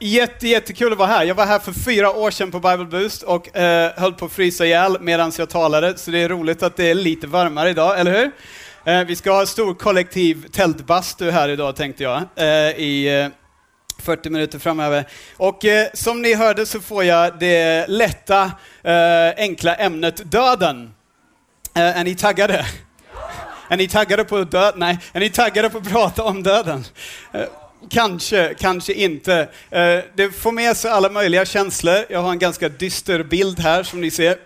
jätte, jättekul att vara här. Jag var här för fyra år sedan på Bible Boost och eh, höll på att frysa ihjäl medan jag talade, så det är roligt att det är lite varmare idag, eller hur? Eh, vi ska ha en stor kollektiv tältbastu här idag tänkte jag, eh, i eh, 40 minuter framöver. Och eh, som ni hörde så får jag det lätta, eh, enkla ämnet döden. Eh, är ni taggade? Är ni taggade på död? Nej, är ni taggade på att prata om döden? Eh, Kanske, kanske inte. Eh, det får med sig alla möjliga känslor. Jag har en ganska dyster bild här som ni ser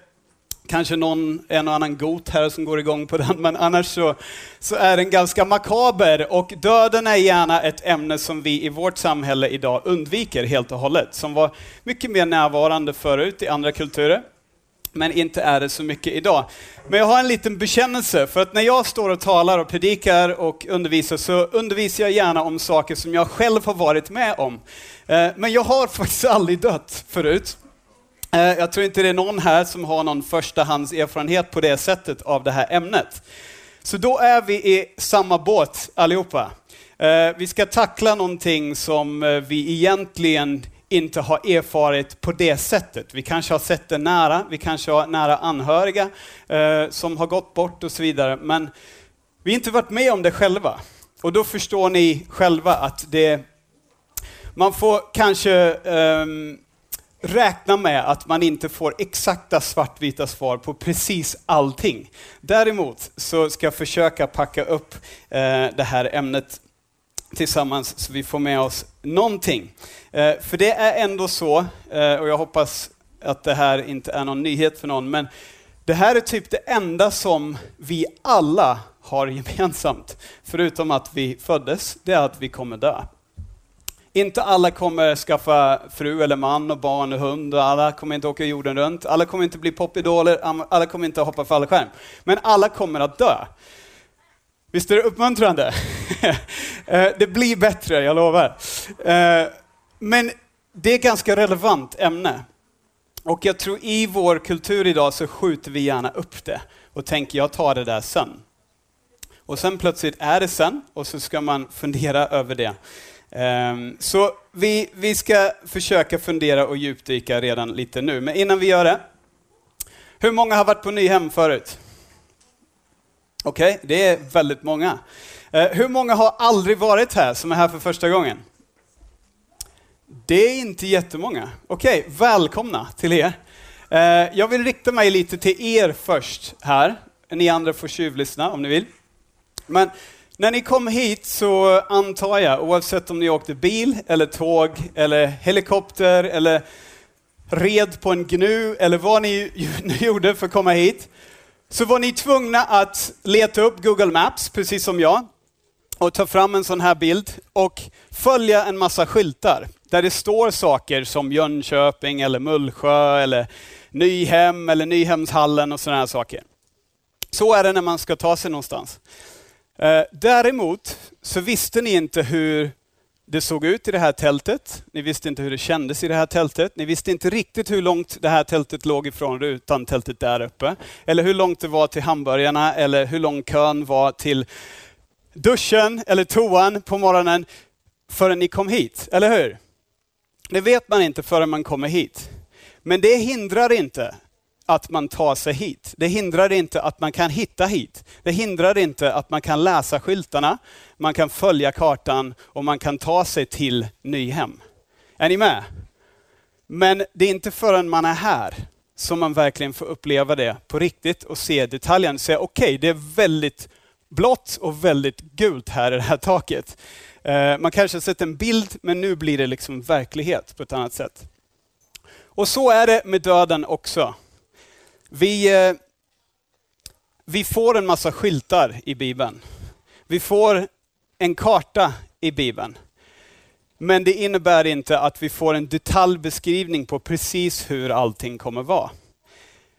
kanske någon, en och annan got här som går igång på den, men annars så, så är den ganska makaber och döden är gärna ett ämne som vi i vårt samhälle idag undviker helt och hållet, som var mycket mer närvarande förut i andra kulturer men inte är det så mycket idag. Men jag har en liten bekännelse, för att när jag står och talar och predikar och undervisar så undervisar jag gärna om saker som jag själv har varit med om. Eh, men jag har faktiskt aldrig dött förut. Eh, jag tror inte det är någon här som har någon förstahands erfarenhet på det sättet av det här ämnet. Så då är vi i samma båt allihopa. Eh, vi ska tackla någonting som vi egentligen inte har erfarit på det sättet. Vi kanske har sett det nära, vi kanske har nära anhöriga eh, som har gått bort och så vidare, men vi har inte varit med om det själva. Och då förstår ni själva att det, man får kanske eh, räkna med att man inte får exakta svartvita svar på precis allting. Däremot så ska jag försöka packa upp eh, det här ämnet tillsammans så vi får med oss någonting. Eh, för det är ändå så, eh, och jag hoppas att det här inte är någon nyhet för någon, men det här är typ det enda som vi alla har gemensamt, förutom att vi föddes, det är att vi kommer dö. Inte alla kommer skaffa fru eller man och barn och hund och alla kommer inte åka jorden runt. Alla kommer inte bli popidoler, alla kommer inte hoppa fallskärm. Men alla kommer att dö. Visst är det uppmuntrande? Eh, det blir bättre, jag lovar. Eh, men det är ett ganska relevant ämne. Och jag tror i vår kultur idag så skjuter vi gärna upp det och tänker jag tar det där sen. Och sen plötsligt är det sen och så ska man fundera över det. Ehm, så vi, vi ska försöka fundera och djupdyka redan lite nu, men innan vi gör det. Hur många har varit på Nyhem förut? Okej, okay, det är väldigt många. Eh, hur många har aldrig varit här, som är här för första gången? Det är inte jättemånga. Okej, okay, välkomna till er. Eh, jag vill rikta mig lite till er först här. Ni andra får tjuvlyssna om ni vill. Men när ni kom hit så antar jag, oavsett om ni åkte bil eller tåg eller helikopter eller red på en gnu eller vad ni nu gjorde för att komma hit, så var ni tvungna att leta upp Google Maps, precis som jag, och ta fram en sån här bild och följa en massa skyltar där det står saker som Jönköping eller Mullsjö eller Nyhem eller Nyhemshallen och sådana här saker. Så är det när man ska ta sig någonstans. Eh, däremot så visste ni inte hur det såg ut i det här tältet. Ni visste inte hur det kändes i det här tältet. Ni visste inte riktigt hur långt det här tältet låg ifrån rutan, tältet där uppe. Eller hur långt det var till hamburgarna, eller hur lång kön var till duschen eller toan på morgonen förrän ni kom hit, eller hur? Det vet man inte förrän man kommer hit. Men det hindrar inte att man tar sig hit. Det hindrar inte att man kan hitta hit. Det hindrar inte att man kan läsa skyltarna, man kan följa kartan och man kan ta sig till Nyhem. Är ni med? Men det är inte förrän man är här som man verkligen får uppleva det på riktigt och se detaljen. Säga okej, okay, det är väldigt blått och väldigt gult här i det här taket. Eh, man kanske har sett en bild, men nu blir det liksom verklighet på ett annat sätt. Och så är det med döden också. Vi, eh, vi får en massa skyltar i Bibeln. Vi får en karta i Bibeln. Men det innebär inte att vi får en detaljbeskrivning på precis hur allting kommer vara.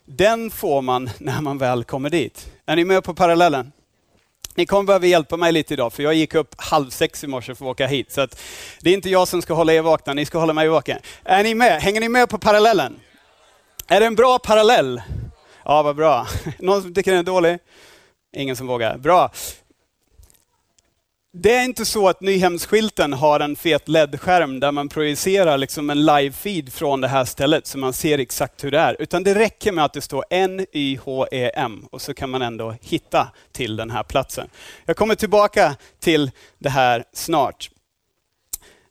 Den får man när man väl kommer dit. Är ni med på parallellen? Ni kommer behöva hjälpa mig lite idag, för jag gick upp halv sex i morse för att åka hit. Så det är inte jag som ska hålla er vakna, ni ska hålla mig vaken. Är ni med? Hänger ni med på parallellen? Är det en bra parallell? Ja, vad bra. Någon som tycker den är dålig? Ingen som vågar. Bra. Det är inte så att Nyhemsskylten har en fet LED-skärm där man projicerar liksom en live-feed från det här stället så man ser exakt hur det är. Utan det räcker med att det står N-Y-H-E-M och så kan man ändå hitta till den här platsen. Jag kommer tillbaka till det här snart.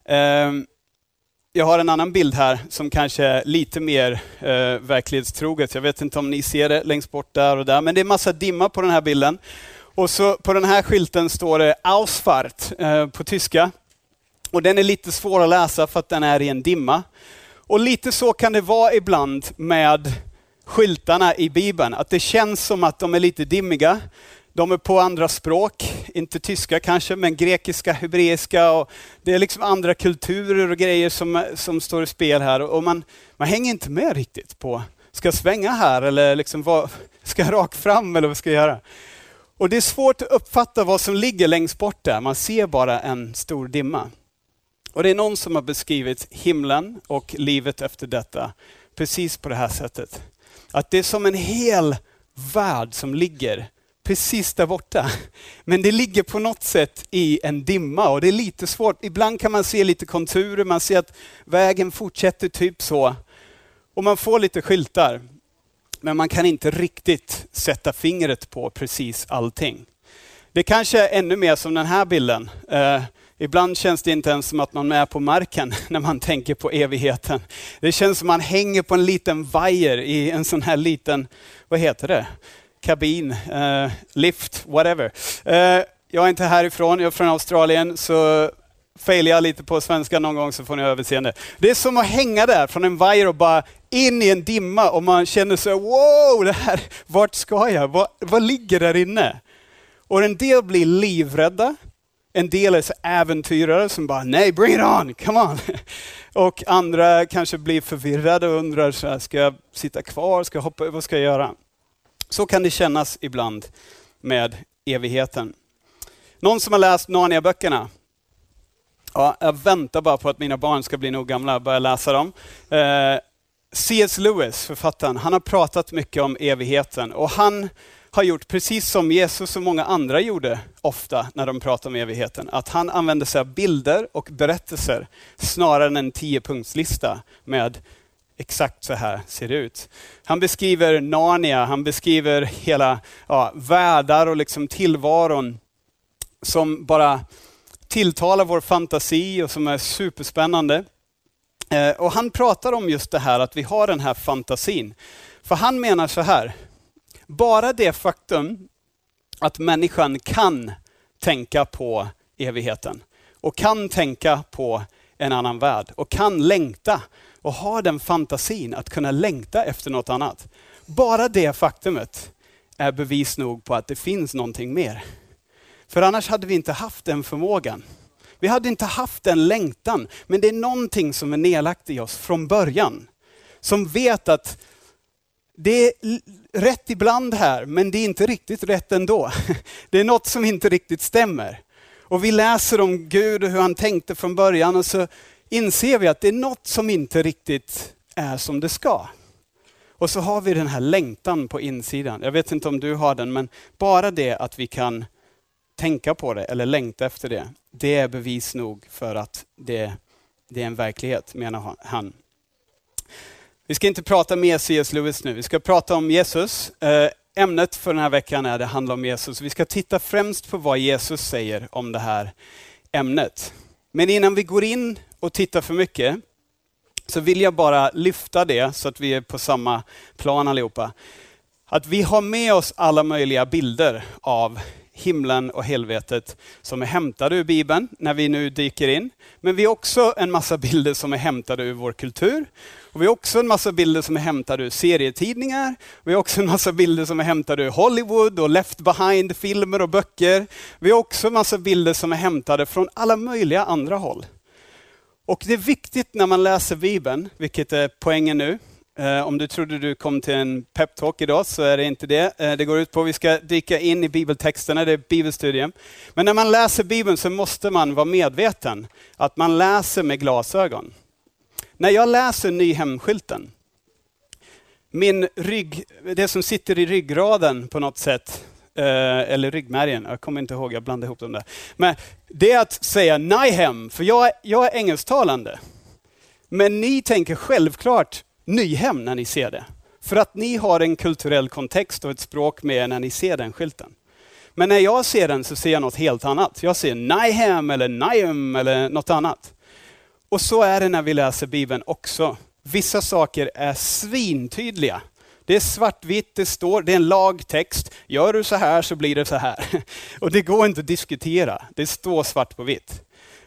Ehm, jag har en annan bild här som kanske är lite mer eh, verklighetstroget. Jag vet inte om ni ser det längst bort där och där, men det är massa dimma på den här bilden. Och så på den här skylten står det Ausfahrt eh, på tyska. Och den är lite svår att läsa för att den är i en dimma. Och lite så kan det vara ibland med skyltarna i Bibeln, att det känns som att de är lite dimmiga. De är på andra språk, inte tyska kanske, men grekiska, hebreiska och det är liksom andra kulturer och grejer som, som står i spel här och man, man hänger inte med riktigt på, ska jag svänga här eller liksom vad, ska jag rakt fram eller vad ska jag göra? Och det är svårt att uppfatta vad som ligger längst bort där, man ser bara en stor dimma. Och det är någon som har beskrivit himlen och livet efter detta precis på det här sättet. Att det är som en hel värld som ligger precis där borta. Men det ligger på något sätt i en dimma och det är lite svårt. Ibland kan man se lite konturer, man ser att vägen fortsätter typ så. Och man får lite skyltar. Men man kan inte riktigt sätta fingret på precis allting. Det kanske är ännu mer som den här bilden. Eh, ibland känns det inte ens som att man är på marken när man tänker på evigheten. Det känns som att man hänger på en liten vajer i en sån här liten, vad heter det? kabin, eh, lift, whatever. Eh, jag är inte härifrån, jag är från Australien, så failar jag lite på svenska någon gång så får ni överseende. Det är som att hänga där från en vajer och bara in i en dimma och man känner sig wow, det här, vart ska jag? Vad, vad ligger där inne? Och en del blir livrädda. En del är så äventyrare som bara, nej, bring it on, come on. Och andra kanske blir förvirrade och undrar, så här, ska jag sitta kvar, ska jag hoppa, vad ska jag göra? Så kan det kännas ibland med evigheten. Någon som har läst Narnia-böckerna? Ja, jag väntar bara på att mina barn ska bli nog gamla och börja läsa dem. Eh, C.S. Lewis, författaren, han har pratat mycket om evigheten och han har gjort precis som Jesus och många andra gjorde ofta när de pratar om evigheten. Att han använder sig av bilder och berättelser snarare än en tiopunktslista med exakt så här ser det ut. Han beskriver Narnia, han beskriver hela ja, världar och liksom tillvaron som bara tilltalar vår fantasi och som är superspännande. Eh, och han pratar om just det här att vi har den här fantasin. För han menar så här, bara det faktum att människan kan tänka på evigheten och kan tänka på en annan värld och kan längta och ha den fantasin att kunna längta efter något annat. Bara det faktumet är bevis nog på att det finns någonting mer. För annars hade vi inte haft den förmågan. Vi hade inte haft den längtan, men det är någonting som är nedlagt i oss från början. Som vet att det är rätt ibland här, men det är inte riktigt rätt ändå. Det är något som inte riktigt stämmer. Och vi läser om Gud och hur han tänkte från början och så inser vi att det är något som inte riktigt är som det ska. Och så har vi den här längtan på insidan. Jag vet inte om du har den, men bara det att vi kan tänka på det eller längta efter det, det är bevis nog för att det, det är en verklighet, menar han. Vi ska inte prata mer C.S. Lewis nu, vi ska prata om Jesus. Eh, ämnet för den här veckan är det handlar om Jesus. Vi ska titta främst på vad Jesus säger om det här ämnet. Men innan vi går in och tittar för mycket, så vill jag bara lyfta det så att vi är på samma plan allihopa. Att vi har med oss alla möjliga bilder av himlen och helvetet som är hämtade ur Bibeln när vi nu dyker in. Men vi har också en massa bilder som är hämtade ur vår kultur. Och vi har också en massa bilder som är hämtade ur serietidningar. Vi har också en massa bilder som är hämtade ur Hollywood och Left behind-filmer och böcker. Vi har också en massa bilder som är hämtade från alla möjliga andra håll. Och det är viktigt när man läser Bibeln, vilket är poängen nu. Eh, om du trodde du kom till en peptalk idag så är det inte det. Eh, det går ut på att vi ska dyka in i bibeltexterna, det är bibelstudien. Men när man läser Bibeln så måste man vara medveten att man läser med glasögon. När jag läser Nyhemskylten, min rygg, det som sitter i ryggraden på något sätt, eh, eller ryggmärgen, jag kommer inte ihåg, jag blandade ihop dem där. Men det är att säga Nyhem, för jag, jag är engelsktalande. Men ni tänker självklart Nyhem när ni ser det. För att ni har en kulturell kontext och ett språk med er när ni ser den skylten. Men när jag ser den så ser jag något helt annat. Jag ser Nyhem eller Nyhem eller något annat. Och så är det när vi läser Bibeln också. Vissa saker är svintydliga. Det är svartvitt, det står, det är en lagtext. Gör du så här så blir det så här. Och det går inte att diskutera. Det står svart på vitt.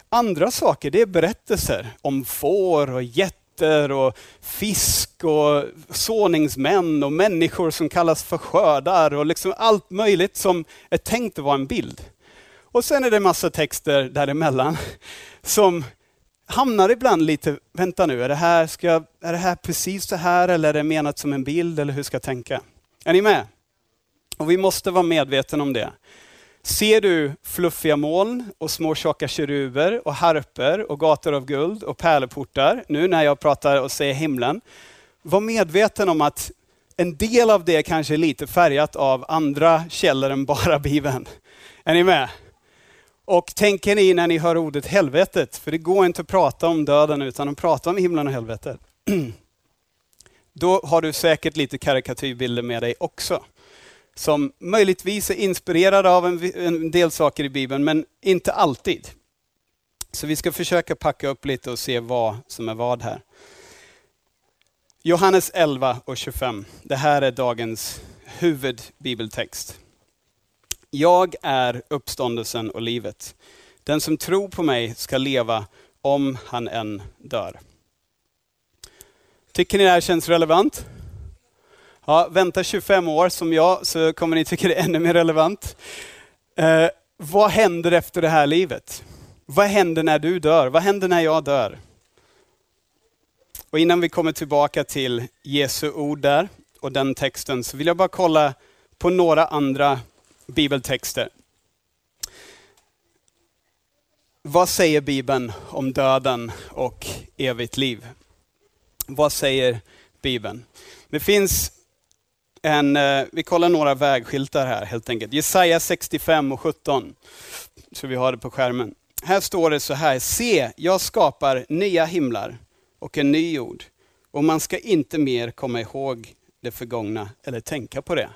Andra saker, det är berättelser om får och getter och fisk och såningsmän och människor som kallas för skördar och liksom allt möjligt som är tänkt att vara en bild. Och sen är det massa texter däremellan som hamnar ibland lite, vänta nu, är det, här, ska jag, är det här precis så här eller är det menat som en bild eller hur ska jag tänka? Är ni med? Och vi måste vara medvetna om det. Ser du fluffiga moln och små tjocka keruber och harper och gator av guld och pärleportar, nu när jag pratar och säger himlen, var medveten om att en del av det kanske är lite färgat av andra källor än bara Bibeln. Är ni med? Och tänker ni när ni hör ordet helvetet, för det går inte att prata om döden utan att prata om himlen och helvetet. Då har du säkert lite karikatyrbilder med dig också. Som möjligtvis är inspirerade av en, en del saker i Bibeln, men inte alltid. Så vi ska försöka packa upp lite och se vad som är vad här. Johannes 11 och 25. Det här är dagens huvudbibeltext. Jag är uppståndelsen och livet. Den som tror på mig ska leva om han än dör. Tycker ni det här känns relevant? Ja, vänta 25 år som jag så kommer ni tycka det är ännu mer relevant. Eh, vad händer efter det här livet? Vad händer när du dör? Vad händer när jag dör? Och innan vi kommer tillbaka till Jesu ord där och den texten så vill jag bara kolla på några andra bibeltexter. Vad säger Bibeln om döden och evigt liv? Vad säger Bibeln? Det finns en, eh, vi kollar några vägskyltar här helt enkelt. Jesaja 65 och 17. Så vi har det på skärmen. Här står det så här, se, jag skapar nya himlar och en ny jord. Och man ska inte mer komma ihåg det förgångna eller tänka på det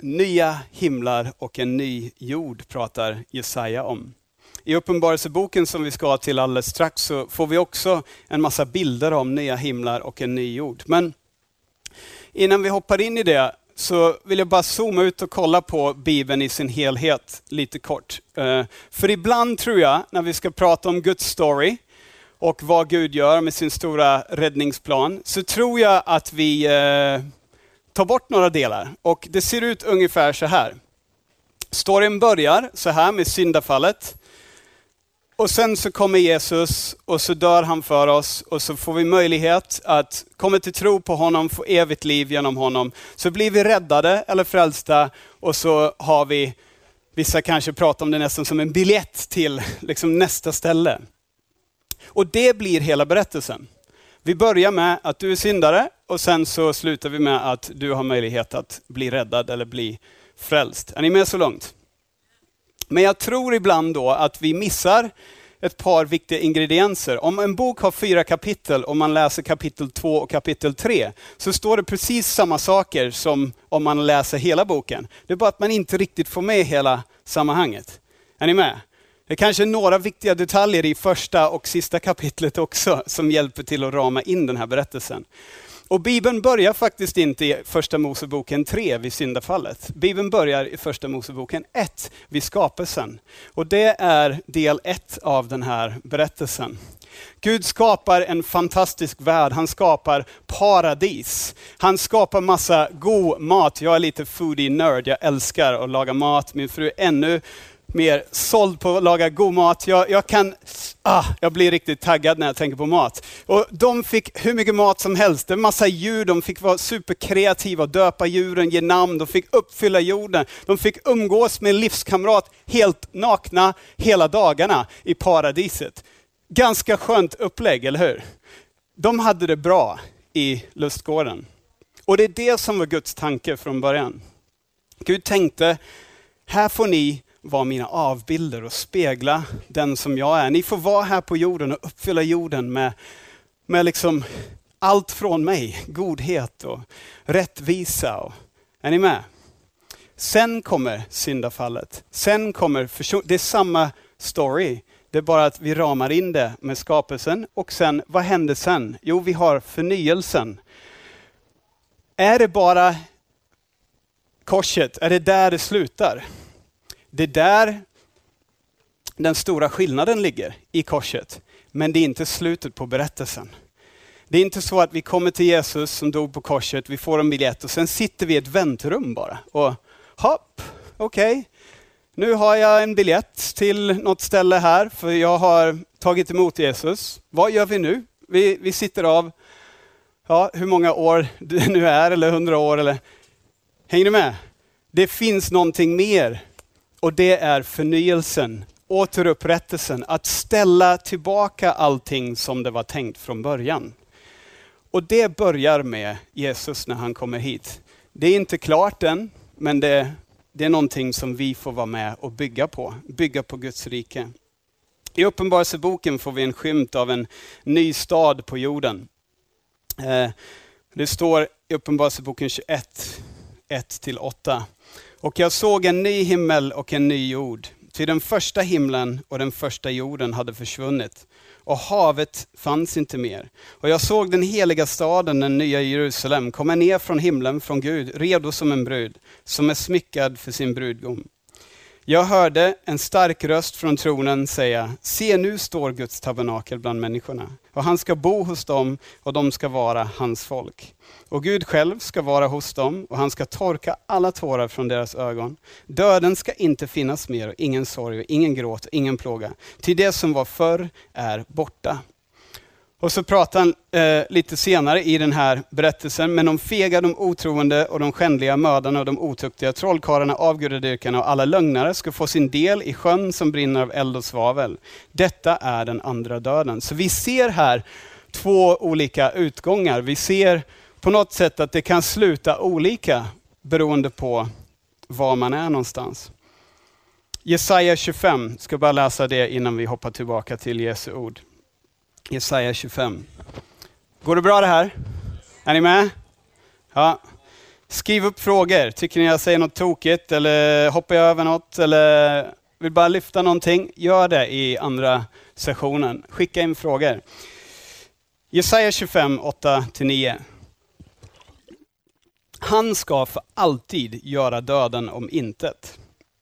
nya himlar och en ny jord pratar Jesaja om. I Uppenbarelseboken som vi ska till alldeles strax så får vi också en massa bilder om nya himlar och en ny jord. Men innan vi hoppar in i det så vill jag bara zooma ut och kolla på Bibeln i sin helhet lite kort. Eh, för ibland tror jag, när vi ska prata om Guds story och vad Gud gör med sin stora räddningsplan, så tror jag att vi eh, tar bort några delar. Och det ser ut ungefär så här. Storyn börjar så här med syndafallet. Och sen så kommer Jesus och så dör han för oss och så får vi möjlighet att komma till tro på honom, få evigt liv genom honom. Så blir vi räddade eller frälsta och så har vi, vissa kanske pratar om det nästan som en biljett till liksom nästa ställe. Och det blir hela berättelsen. Vi börjar med att du är syndare och sen så slutar vi med att du har möjlighet att bli räddad eller bli frälst. Är ni med så långt? Men jag tror ibland då att vi missar ett par viktiga ingredienser. Om en bok har fyra kapitel och man läser kapitel två och kapitel tre, så står det precis samma saker som om man läser hela boken. Det är bara att man inte riktigt får med hela sammanhanget. Är ni med? Det är kanske några viktiga detaljer i första och sista kapitlet också som hjälper till att rama in den här berättelsen. Och Bibeln börjar faktiskt inte i Första Moseboken 3 vid syndafallet. Bibeln börjar i Första Moseboken 1 vid skapelsen. Och det är del 1 av den här berättelsen. Gud skapar en fantastisk värld, han skapar paradis. Han skapar massa god mat. Jag är lite foodie-nörd, jag älskar att laga mat. Min fru är ännu mer såld på att laga god mat. Jag, jag, kan, ah, jag blir riktigt taggad när jag tänker på mat. Och de fick hur mycket mat som helst. En massa djur, de fick vara superkreativa, döpa djuren, ge namn, de fick uppfylla jorden. De fick umgås med en livskamrat helt nakna hela dagarna i paradiset. Ganska skönt upplägg, eller hur? De hade det bra i lustgården. Och det är det som var Guds tanke från början. Gud tänkte, här får ni vara mina avbilder och spegla den som jag är. Ni får vara här på jorden och uppfylla jorden med, med liksom allt från mig, godhet och rättvisa. Och, är ni med? Sen kommer syndafallet. Sen kommer förson- Det är samma story. Det är bara att vi ramar in det med skapelsen och sen, vad händer sen? Jo, vi har förnyelsen. Är det bara korset, är det där det slutar? Det är där den stora skillnaden ligger, i korset. Men det är inte slutet på berättelsen. Det är inte så att vi kommer till Jesus som dog på korset, vi får en biljett och sen sitter vi i ett väntrum bara. Och hopp, okej. Okay. Nu har jag en biljett till något ställe här, för jag har tagit emot Jesus. Vad gör vi nu? Vi, vi sitter av, ja, hur många år det nu är, eller hundra år, eller... Hänger ni med? Det finns någonting mer och det är förnyelsen, återupprättelsen, att ställa tillbaka allting som det var tänkt från början. Och det börjar med Jesus när han kommer hit. Det är inte klart än, men det, det är någonting som vi får vara med och bygga på. Bygga på Guds rike. I Uppenbarelseboken får vi en skymt av en ny stad på jorden. Eh, det står i Uppenbarelseboken 21, 1-8. Och jag såg en ny himmel och en ny jord. Ty den första himlen och den första jorden hade försvunnit och havet fanns inte mer. Och jag såg den heliga staden, den nya Jerusalem, komma ner från himlen från Gud, redo som en brud, som är smyckad för sin brudgum. Jag hörde en stark röst från tronen säga, se nu står Guds tabernakel bland människorna, och han ska bo hos dem och de ska vara hans folk. Och Gud själv ska vara hos dem och han ska torka alla tårar från deras ögon. Döden ska inte finnas mer och ingen sorg och ingen gråt och ingen plåga. Till det som var förr är borta. Och så pratar han eh, lite senare i den här berättelsen, men de fega, de otroende och de skändliga mördarna och de otuktiga trollkarlarna, avgudadyrkarna och alla lögnare ska få sin del i sjön som brinner av eld och svavel. Detta är den andra döden. Så vi ser här två olika utgångar. Vi ser på något sätt att det kan sluta olika beroende på var man är någonstans. Jesaja 25, ska bara läsa det innan vi hoppar tillbaka till Jesu ord. Jesaja 25. Går det bra det här? Är ni med? Ja. Skriv upp frågor. Tycker ni jag säger något tokigt eller hoppar jag över något eller vill bara lyfta någonting? Gör det i andra sessionen. Skicka in frågor. Jesaja 25, 8-9. Han ska för alltid göra döden om intet.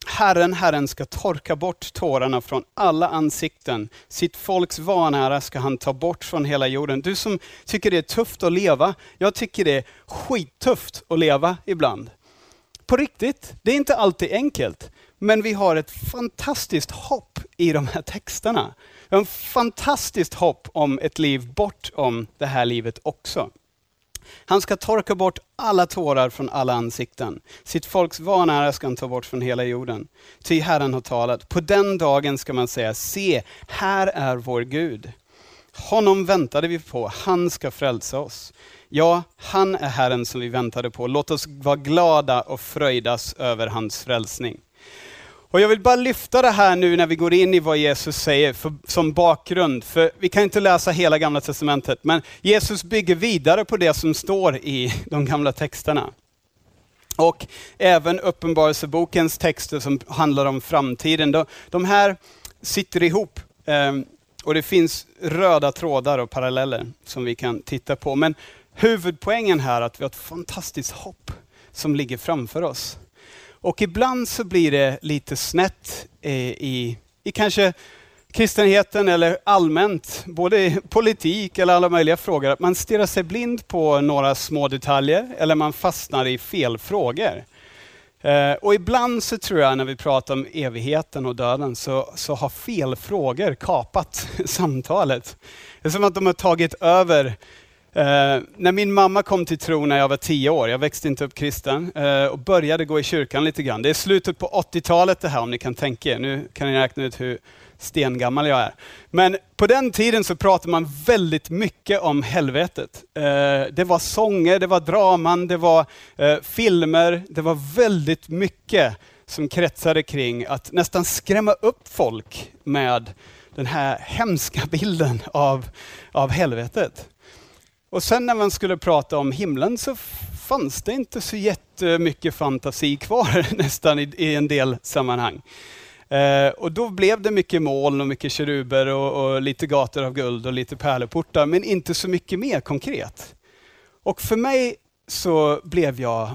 Herren, Herren ska torka bort tårarna från alla ansikten. Sitt folks vanära ska han ta bort från hela jorden. Du som tycker det är tufft att leva, jag tycker det är skittufft att leva ibland. På riktigt, det är inte alltid enkelt. Men vi har ett fantastiskt hopp i de här texterna. Vi har ett fantastiskt hopp om ett liv bortom det här livet också. Han ska torka bort alla tårar från alla ansikten. Sitt folks vanära ska han ta bort från hela jorden. Ty Herren har talat. På den dagen ska man säga, se, här är vår Gud. Honom väntade vi på, han ska frälsa oss. Ja, han är Herren som vi väntade på. Låt oss vara glada och fröjdas över hans frälsning. Och jag vill bara lyfta det här nu när vi går in i vad Jesus säger för, som bakgrund. För vi kan inte läsa hela gamla testamentet, men Jesus bygger vidare på det som står i de gamla texterna. Och även Uppenbarelsebokens texter som handlar om framtiden. De, de här sitter ihop. Ehm, och det finns röda trådar och paralleller som vi kan titta på. Men huvudpoängen här är att vi har ett fantastiskt hopp som ligger framför oss. Och ibland så blir det lite snett eh, i, i kanske kristenheten eller allmänt, både i politik eller alla möjliga frågor, att man stirrar sig blind på några små detaljer eller man fastnar i fel frågor. Eh, och ibland så tror jag när vi pratar om evigheten och döden så, så har fel frågor kapat samtalet. Det är som att de har tagit över Eh, när min mamma kom till tro när jag var tio år, jag växte inte upp kristen, eh, och började gå i kyrkan lite grann. Det är slutet på 80-talet det här om ni kan tänka er. Nu kan ni räkna ut hur stengammal jag är. Men på den tiden så pratade man väldigt mycket om helvetet. Eh, det var sånger, det var draman, det var eh, filmer, det var väldigt mycket som kretsade kring att nästan skrämma upp folk med den här hemska bilden av, av helvetet. Och sen när man skulle prata om himlen så fanns det inte så jättemycket fantasi kvar nästan i, i en del sammanhang. Eh, och då blev det mycket moln och mycket keruber och, och, lite gator av guld och lite pärleportar, men inte så mycket mer konkret. Och för mig så blev jag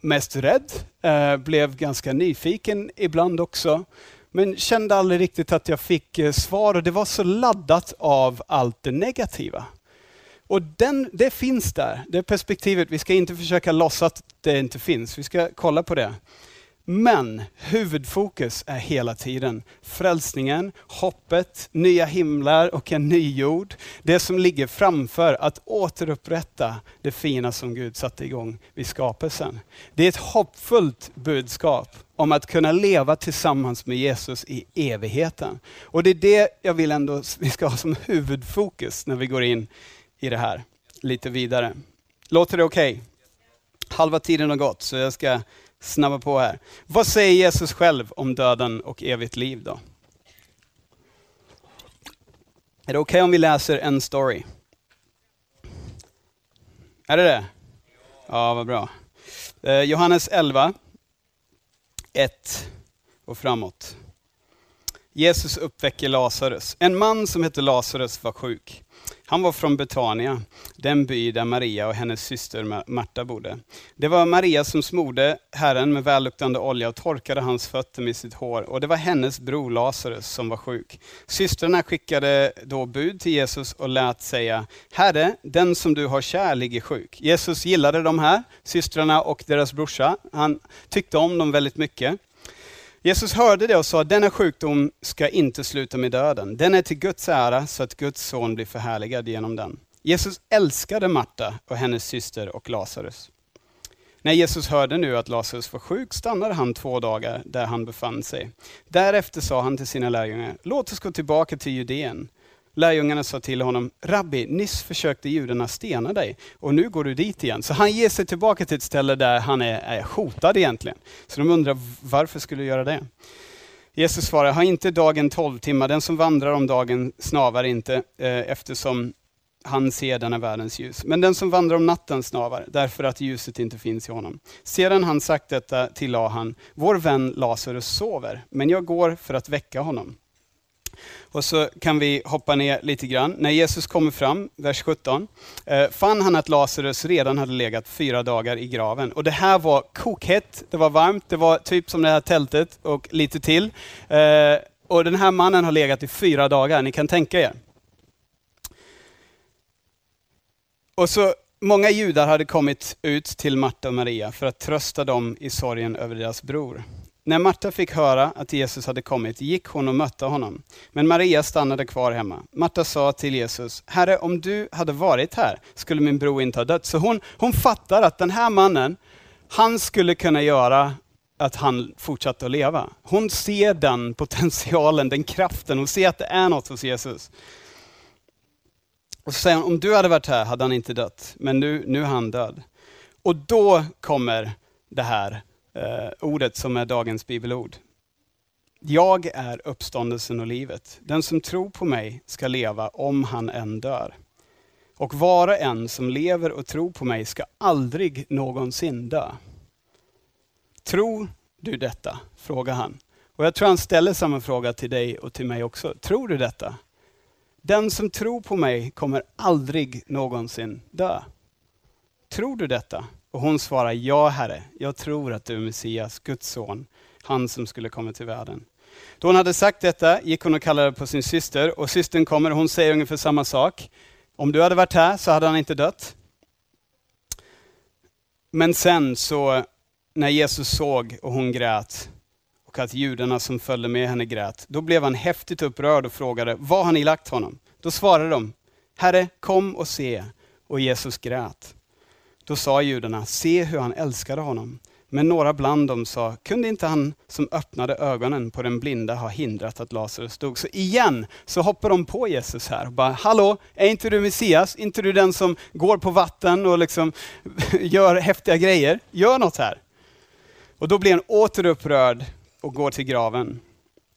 mest rädd, eh, blev ganska nyfiken ibland också, men kände aldrig riktigt att jag fick eh, svar och det var så laddat av allt det negativa. Och den, det finns där, det perspektivet. Vi ska inte försöka låtsas att det inte finns, vi ska kolla på det. Men huvudfokus är hela tiden frälsningen, hoppet, nya himlar och en ny jord. Det som ligger framför att återupprätta det fina som Gud satte igång vid skapelsen. Det är ett hoppfullt budskap om att kunna leva tillsammans med Jesus i evigheten. Och det är det jag vill ändå vi ska ha som huvudfokus när vi går in i det här lite vidare. Låter det okej? Okay? Halva tiden har gått så jag ska snabba på här. Vad säger Jesus själv om döden och evigt liv då? Är det okej okay om vi läser en story? Är det det? Ja, vad bra. Eh, Johannes 11, 1 och framåt. Jesus uppväcker Lazarus. En man som hette Lazarus var sjuk. Han var från Betania, den by där Maria och hennes syster Marta bodde. Det var Maria som smorde Herren med välluktande olja och torkade hans fötter med sitt hår. Och det var hennes bror Lazarus som var sjuk. Systrarna skickade då bud till Jesus och lät säga, Herre, den som du har kär ligger sjuk. Jesus gillade de här systrarna och deras brorsa. Han tyckte om dem väldigt mycket. Jesus hörde det och sa, denna sjukdom ska inte sluta med döden. Den är till Guds ära så att Guds son blir förhärligad genom den. Jesus älskade Marta och hennes syster och Lazarus. När Jesus hörde nu att Lazarus var sjuk stannade han två dagar där han befann sig. Därefter sa han till sina lärjungar, låt oss gå tillbaka till Judeen. Lärjungarna sa till honom, Rabbi, nyss försökte judarna stena dig och nu går du dit igen. Så han ger sig tillbaka till ett ställe där han är, är hotad egentligen. Så de undrar, varför skulle du göra det? Jesus svarar, har inte dagen tolv timmar, den som vandrar om dagen snavar inte, eh, eftersom han ser denna världens ljus. Men den som vandrar om natten snavar, därför att ljuset inte finns i honom. Sedan han sagt detta tillade han, vår vän Lazarus sover, men jag går för att väcka honom. Och så kan vi hoppa ner lite grann. När Jesus kommer fram, vers 17, eh, fann han att Lazarus redan hade legat fyra dagar i graven. Och det här var kokhett, det var varmt, det var typ som det här tältet och lite till. Eh, och den här mannen har legat i fyra dagar, ni kan tänka er. Och så Många judar hade kommit ut till Marta och Maria för att trösta dem i sorgen över deras bror. När Marta fick höra att Jesus hade kommit gick hon och mötte honom. Men Maria stannade kvar hemma. Marta sa till Jesus, Herre om du hade varit här skulle min bror inte ha dött. Så hon, hon fattar att den här mannen, han skulle kunna göra att han fortsatte att leva. Hon ser den potentialen, den kraften, hon ser att det är något hos Jesus. Och så säger hon, om du hade varit här hade han inte dött, men nu, nu är han död. Och då kommer det här eh, ordet som är dagens bibelord. Jag är uppståndelsen och livet. Den som tror på mig ska leva om han än dör. Och var och en som lever och tror på mig ska aldrig någonsin dö. Tror du detta? frågar han. Och jag tror han ställer samma fråga till dig och till mig också. Tror du detta? Den som tror på mig kommer aldrig någonsin dö. Tror du detta? Och hon svarar, ja Herre, jag tror att du är Messias, Guds son, han som skulle komma till världen. Då hon hade sagt detta gick hon och kallade på sin syster och systern kommer och hon säger ungefär samma sak. Om du hade varit här så hade han inte dött. Men sen så, när Jesus såg och hon grät och att judarna som följde med henne grät, då blev han häftigt upprörd och frågade, var har ni lagt honom? Då svarade de, Herre, kom och se. Och Jesus grät. Då sa judarna, se hur han älskade honom. Men några bland dem sa, kunde inte han som öppnade ögonen på den blinda ha hindrat att Lazarus dog? Så igen så hoppar de på Jesus här och bara, hallå, är inte du Messias? Är inte du den som går på vatten och liksom gör häftiga grejer? Gör något här. Och då blir han återupprörd och går till graven.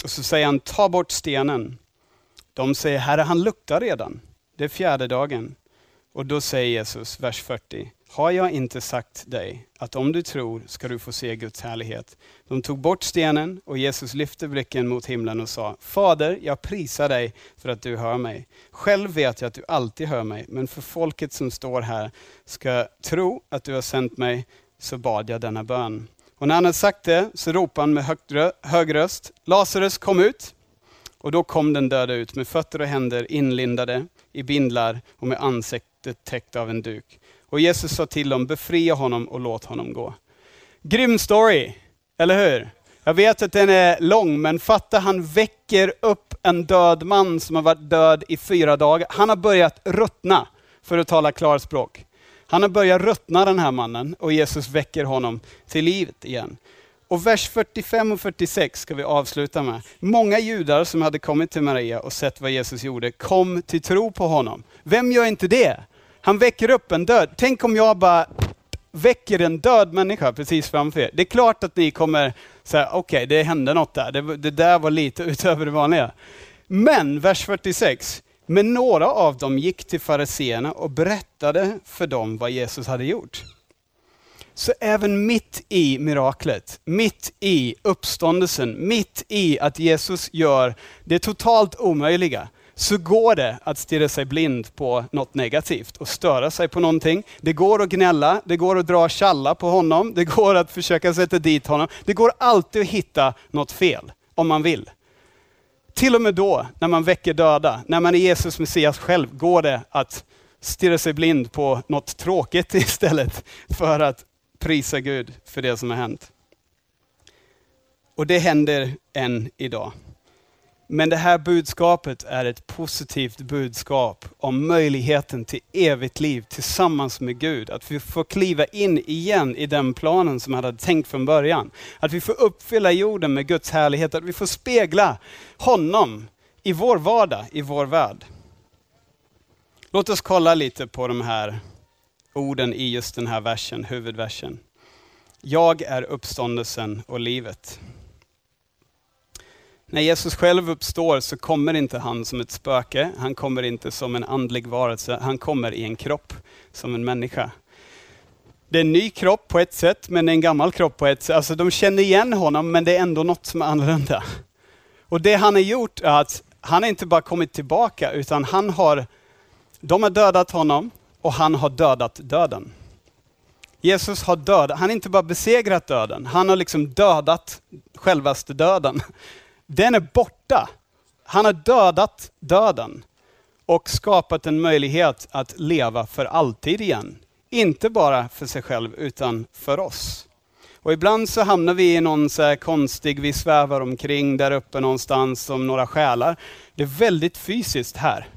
Och så säger han, ta bort stenen. De säger, Herre han luktar redan. Det är fjärde dagen. Och då säger Jesus, vers 40, har jag inte sagt dig att om du tror ska du få se Guds härlighet? De tog bort stenen och Jesus lyfte blicken mot himlen och sa, Fader, jag prisar dig för att du hör mig. Själv vet jag att du alltid hör mig, men för folket som står här ska tro att du har sänt mig, så bad jag denna bön. Och när han hade sagt det så ropade han med hög röst, Lazarus kom ut! Och då kom den döda ut med fötter och händer inlindade i bindlar och med ansiktet täckt av en duk. Och Jesus sa till dem, befria honom och låt honom gå. Grym story, eller hur? Jag vet att den är lång, men fatta han väcker upp en död man som har varit död i fyra dagar. Han har börjat ruttna, för att tala klarspråk. Han har börjat ruttna den här mannen och Jesus väcker honom till livet igen. Och vers 45 och 46 ska vi avsluta med. Många judar som hade kommit till Maria och sett vad Jesus gjorde kom till tro på honom. Vem gör inte det? Han väcker upp en död. Tänk om jag bara väcker en död människa precis framför er. Det är klart att ni kommer säga, okej okay, det hände något där. Det, det där var lite utöver det vanliga. Men vers 46. Men några av dem gick till fariseerna och berättade för dem vad Jesus hade gjort. Så även mitt i miraklet, mitt i uppståndelsen, mitt i att Jesus gör det totalt omöjliga, så går det att stirra sig blind på något negativt och störa sig på någonting. Det går att gnälla, det går att dra challa på honom, det går att försöka sätta dit honom. Det går alltid att hitta något fel, om man vill. Till och med då, när man väcker döda, när man är Jesus Messias själv, går det att stirra sig blind på något tråkigt istället för att prisa Gud för det som har hänt. Och det händer än idag. Men det här budskapet är ett positivt budskap om möjligheten till evigt liv tillsammans med Gud. Att vi får kliva in igen i den planen som han hade tänkt från början. Att vi får uppfylla jorden med Guds härlighet, att vi får spegla honom i vår vardag, i vår värld. Låt oss kolla lite på de här orden i just den här versen, huvudversen. Jag är uppståndelsen och livet. När Jesus själv uppstår så kommer inte han som ett spöke, han kommer inte som en andlig varelse, han kommer i en kropp som en människa. Det är en ny kropp på ett sätt, men det är en gammal kropp på ett sätt. Alltså de känner igen honom, men det är ändå något som är annorlunda. Och det han har gjort är att han inte bara kommit tillbaka, utan han har, de har dödat honom och han har dödat döden. Jesus har dödat, han har inte bara besegrat döden, han har liksom dödat självaste döden den är borta. Han har dödat döden och skapat en möjlighet att leva för alltid igen. Inte bara för sig själv, utan för oss. Och ibland så hamnar vi i någon så konstig, vi svävar omkring där uppe någonstans som några själar. Det är väldigt fysiskt här.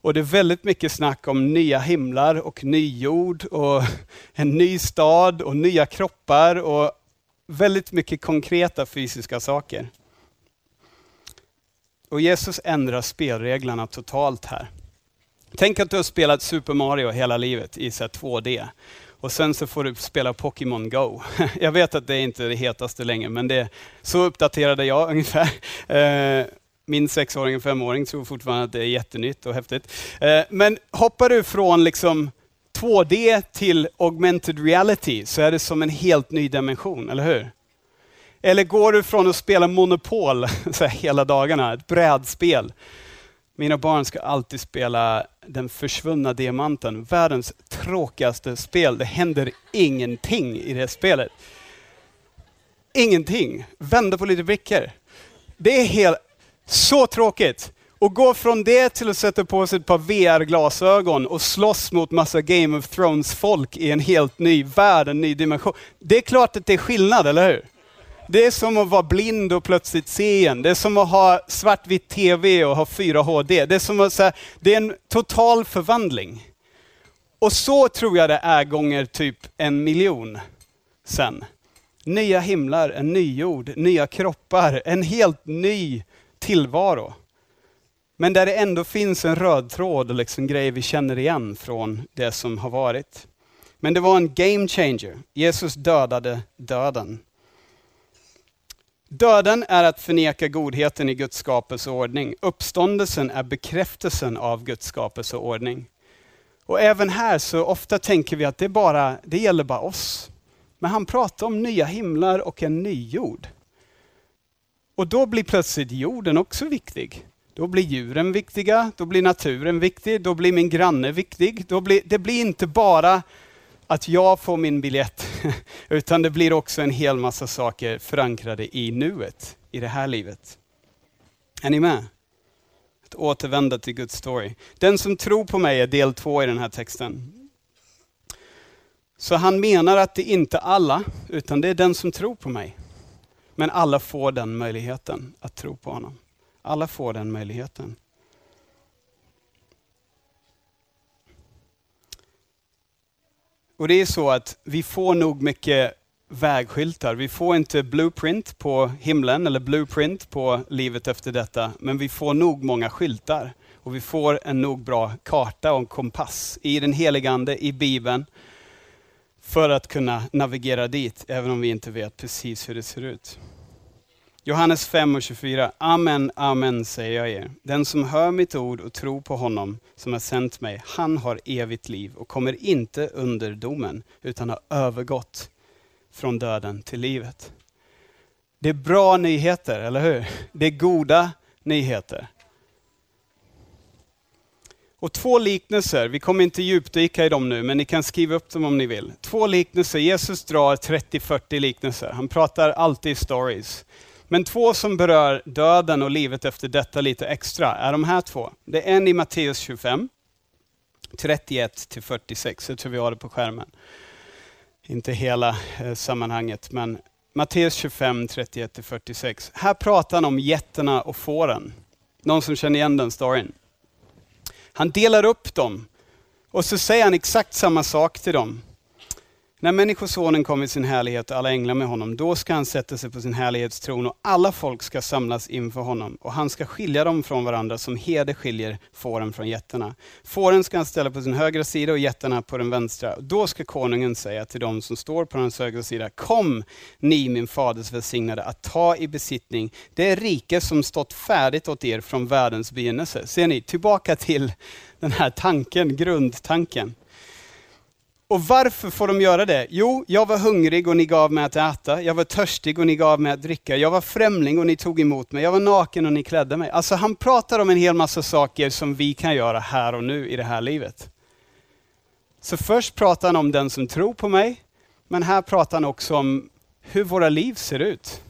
Och det är väldigt mycket snack om nya himlar och ny jord och en ny stad och nya kroppar och väldigt mycket konkreta fysiska saker. Och Jesus ändrar spelreglerna totalt här. Tänk att du har spelat Super Mario hela livet i 2D. Och sen så får du spela Pokémon Go. Jag vet att det inte är det hetaste längre, men det, så uppdaterade jag ungefär. Eh, min sexåring och femåring tror fortfarande att det är jättenytt och häftigt. Eh, men hoppar du från liksom 2D till augmented reality så är det som en helt ny dimension, eller hur? Eller går du från att spela Monopol så här, hela dagarna, ett brädspel. Mina barn ska alltid spela Den försvunna diamanten, världens tråkigaste spel. Det händer ingenting i det spelet. Ingenting. Vända på lite brickor. Det är helt, så tråkigt. Och gå från det till att sätta på sig ett par VR-glasögon och slåss mot massa Game of Thrones-folk i en helt ny värld, en ny dimension. Det är klart att det är skillnad, eller hur? Det är som att vara blind och plötsligt se igen. Det är som att ha svartvitt TV och ha 4 HD. Det är som att säga, det är en total förvandling. Och så tror jag det är gånger typ en miljon sen. Nya himlar, en ny jord, nya kroppar, en helt ny tillvaro. Men där det ändå finns en röd tråd och liksom grejer vi känner igen från det som har varit. Men det var en game changer. Jesus dödade döden. Döden är att förneka godheten i Guds skapelseordning. Uppståndelsen är bekräftelsen av Guds skapelseordning. Och även här så ofta tänker vi att det, bara, det gäller bara oss. Men han pratar om nya himlar och en ny jord. Och då blir plötsligt jorden också viktig. Då blir djuren viktiga, då blir naturen viktig, då blir min granne viktig. Då blir, det blir inte bara att jag får min biljett, utan det blir också en hel massa saker förankrade i nuet, i det här livet. Är ni med? Att återvända till Guds story. Den som tror på mig är del två i den här texten. Så han menar att det inte är alla, utan det är den som tror på mig. Men alla får den möjligheten att tro på honom. Alla får den möjligheten. Och det är så att vi får nog mycket vägskyltar. Vi får inte blueprint på himlen eller blueprint på livet efter detta, men vi får nog många skyltar. Och vi får en nog bra karta och en kompass i den helige Ande, i Bibeln, för att kunna navigera dit, även om vi inte vet precis hur det ser ut. Johannes 5 och 24. Amen, amen säger jag er. Den som hör mitt ord och tror på honom som har sänt mig, han har evigt liv och kommer inte under domen, utan har övergått från döden till livet. Det är bra nyheter, eller hur? Det är goda nyheter. Och två liknelser, vi kommer inte djupdyka i dem nu, men ni kan skriva upp dem om ni vill. Två liknelser, Jesus drar 30-40 liknelser. Han pratar alltid stories. Men två som berör döden och livet efter detta lite extra är de här två. Det är en i Matteus 25, 31 46. Jag tror vi har det på skärmen. Inte hela eh, sammanhanget, men Matteus 25, 31 46. Här pratar han om getterna och fåren. Någon som känner igen den storyn? Han delar upp dem och så säger han exakt samma sak till dem. När Människosonen kommer i sin härlighet och alla änglar med honom, då ska han sätta sig på sin härlighetstron och alla folk ska samlas inför honom och han ska skilja dem från varandra som herde skiljer fåren från getterna. Fåren ska han ställa på sin högra sida och getterna på den vänstra. Då ska konungen säga till dem som står på hans högra sida, kom ni min faders välsignade att ta i besittning det rike som stått färdigt åt er från världens begynnelse. Ser ni, tillbaka till den här tanken, grundtanken. Och varför får de göra det? Jo, jag var hungrig och ni gav mig att äta. Jag var törstig och ni gav mig att dricka. Jag var främling och ni tog emot mig. Jag var naken och ni klädde mig. Alltså han pratar om en hel massa saker som vi kan göra här och nu i det här livet. Så först pratar han om den som tror på mig, men här pratar han också om hur våra liv ser ut.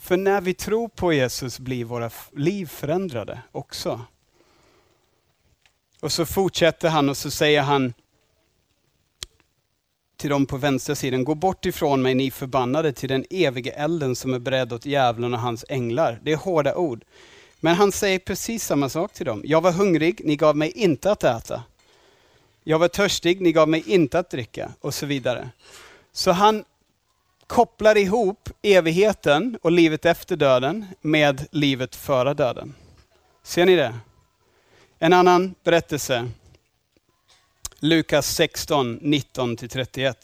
För när vi tror på Jesus blir våra liv förändrade också. Och så fortsätter han och så säger han, till dem på vänstra sidan, gå bort ifrån mig ni förbannade till den evige elden som är beredd åt djävulen och hans änglar. Det är hårda ord. Men han säger precis samma sak till dem. Jag var hungrig, ni gav mig inte att äta. Jag var törstig, ni gav mig inte att dricka och så vidare. Så han kopplar ihop evigheten och livet efter döden med livet före döden. Ser ni det? En annan berättelse Lukas 16, 19-31.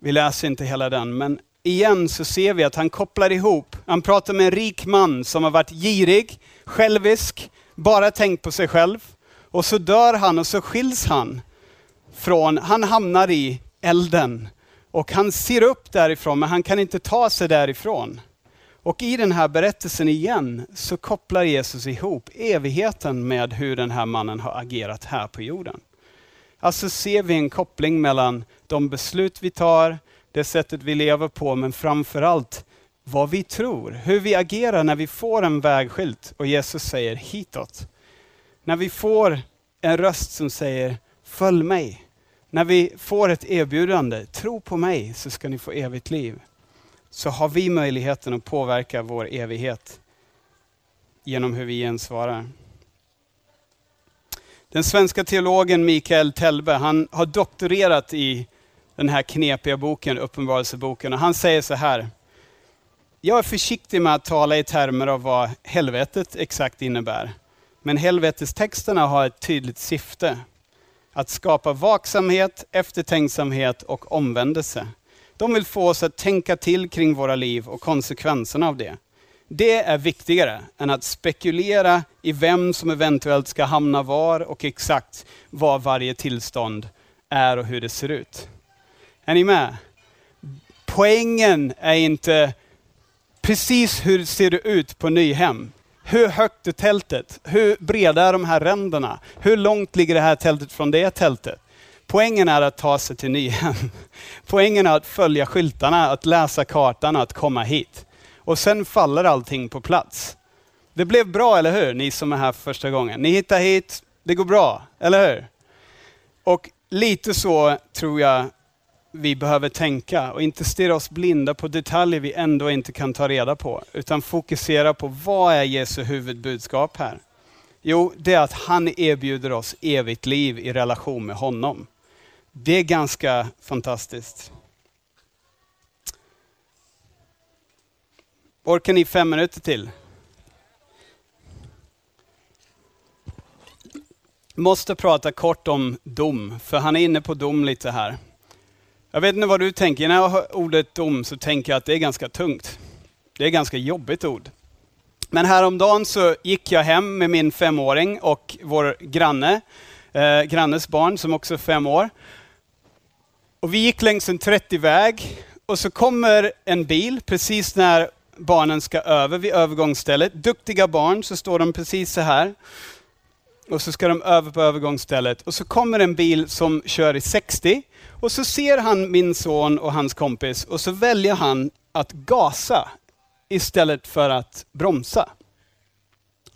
Vi läser inte hela den, men igen så ser vi att han kopplar ihop. Han pratar med en rik man som har varit girig, självisk, bara tänkt på sig själv. Och så dör han och så skiljs han från, han hamnar i elden. Och han ser upp därifrån, men han kan inte ta sig därifrån. Och i den här berättelsen igen så kopplar Jesus ihop evigheten med hur den här mannen har agerat här på jorden. Alltså ser vi en koppling mellan de beslut vi tar, det sättet vi lever på, men framförallt vad vi tror, hur vi agerar när vi får en vägskylt och Jesus säger hitåt. När vi får en röst som säger följ mig. När vi får ett erbjudande, tro på mig så ska ni få evigt liv. Så har vi möjligheten att påverka vår evighet genom hur vi gensvarar. Den svenska teologen Mikael Telbe, han har doktorerat i den här knepiga boken, Uppenbarelseboken. Och han säger så här. Jag är försiktig med att tala i termer av vad helvetet exakt innebär. Men helvetestexterna har ett tydligt syfte. Att skapa vaksamhet, eftertänksamhet och omvändelse. De vill få oss att tänka till kring våra liv och konsekvenserna av det. Det är viktigare än att spekulera i vem som eventuellt ska hamna var och exakt vad varje tillstånd är och hur det ser ut. Är ni med? Poängen är inte precis hur ser det ut på Nyhem. Hur högt är tältet? Hur breda är de här ränderna? Hur långt ligger det här tältet från det tältet? Poängen är att ta sig till Nyhem. Poängen är att följa skyltarna, att läsa kartan och att komma hit. Och sen faller allting på plats. Det blev bra, eller hur? Ni som är här för första gången. Ni hittar hit, det går bra, eller hur? Och lite så tror jag vi behöver tänka och inte stirra oss blinda på detaljer vi ändå inte kan ta reda på, utan fokusera på vad är Jesu huvudbudskap här? Jo, det är att han erbjuder oss evigt liv i relation med honom. Det är ganska fantastiskt. Orkar ni fem minuter till? Måste prata kort om dom, för han är inne på dom lite här. Jag vet inte vad du tänker, när jag hör ordet dom så tänker jag att det är ganska tungt. Det är ett ganska jobbigt ord. Men häromdagen så gick jag hem med min femåring och vår granne, eh, grannes barn som också är fem år. Och vi gick längs en 30-väg och så kommer en bil precis när barnen ska över vid övergångsstället. Duktiga barn, så står de precis så här. Och så ska de över på övergångsstället. Och så kommer en bil som kör i 60. Och så ser han min son och hans kompis och så väljer han att gasa istället för att bromsa.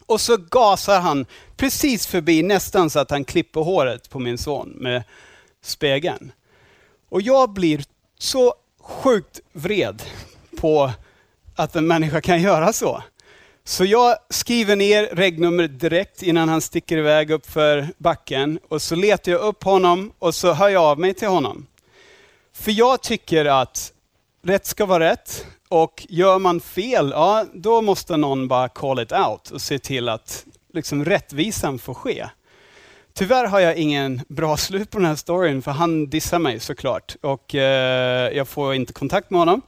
Och så gasar han precis förbi, nästan så att han klipper håret på min son med spegeln. Och jag blir så sjukt vred på att en människa kan göra så. Så jag skriver ner regnumret direkt innan han sticker iväg upp för backen och så letar jag upp honom och så hör jag av mig till honom. För jag tycker att rätt ska vara rätt och gör man fel, ja då måste någon bara call it out och se till att liksom, rättvisan får ske. Tyvärr har jag ingen bra slut på den här storyn för han dissar mig såklart och eh, jag får inte kontakt med honom.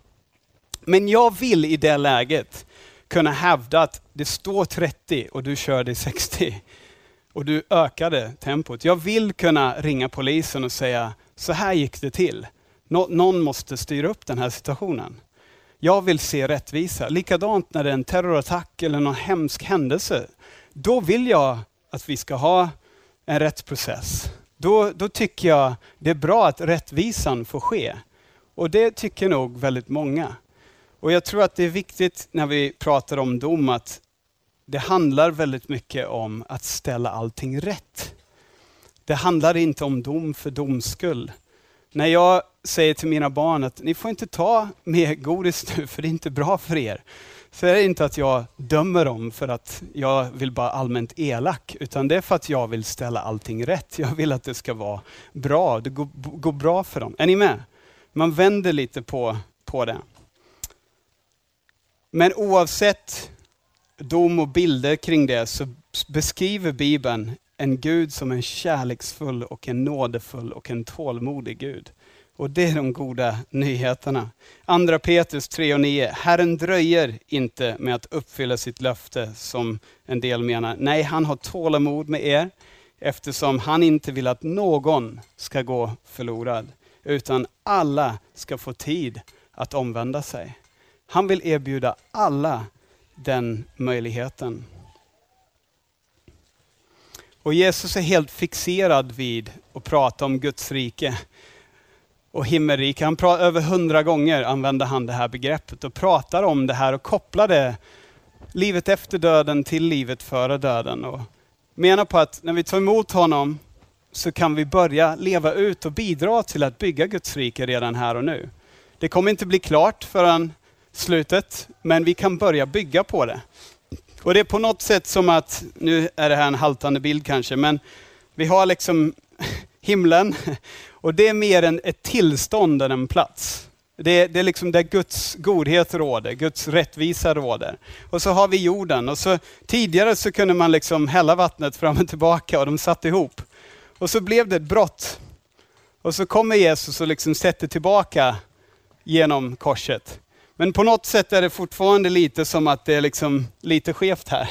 Men jag vill i det läget kunna hävda att det står 30 och du körde 60 och du ökade tempot. Jag vill kunna ringa polisen och säga, så här gick det till. Nå någon måste styra upp den här situationen. Jag vill se rättvisa. Likadant när det är en terrorattack eller någon hemsk händelse. Då vill jag att vi ska ha en rättsprocess. Då, då tycker jag det är bra att rättvisan får ske. Och det tycker nog väldigt många. Och jag tror att det är viktigt när vi pratar om dom att det handlar väldigt mycket om att ställa allting rätt. Det handlar inte om dom för doms skull. När jag säger till mina barn att ni får inte ta mer godis nu för det är inte bra för er. Så är det inte att jag dömer dem för att jag vill vara allmänt elak, utan det är för att jag vill ställa allting rätt. Jag vill att det ska vara bra, det går, går bra för dem. Är ni med? Man vänder lite på, på det. Men oavsett dom och bilder kring det så beskriver Bibeln en Gud som en kärleksfull och en nådefull och en tålmodig Gud. Och det är de goda nyheterna. Andra Petrus 3 och 9. Herren dröjer inte med att uppfylla sitt löfte som en del menar. Nej, han har tålamod med er eftersom han inte vill att någon ska gå förlorad, utan alla ska få tid att omvända sig. Han vill erbjuda alla den möjligheten. Och Jesus är helt fixerad vid att prata om Guds rike och himmelrike. Han pratar, över hundra gånger använder han det här begreppet och pratar om det här och kopplar det livet efter döden till livet före döden. Och menar på att när vi tar emot honom så kan vi börja leva ut och bidra till att bygga Guds rike redan här och nu. Det kommer inte bli klart förrän slutet, men vi kan börja bygga på det. Och det är på något sätt som att, nu är det här en haltande bild kanske, men vi har liksom himlen. Och det är mer än ett tillstånd än en plats. Det, det är liksom där Guds godhet råder, Guds rättvisa råder. Och så har vi jorden. Och så, tidigare så kunde man liksom hälla vattnet fram och tillbaka och de satt ihop. Och så blev det ett brott. Och så kommer Jesus och liksom sätter tillbaka genom korset. Men på något sätt är det fortfarande lite som att det är liksom lite skevt här.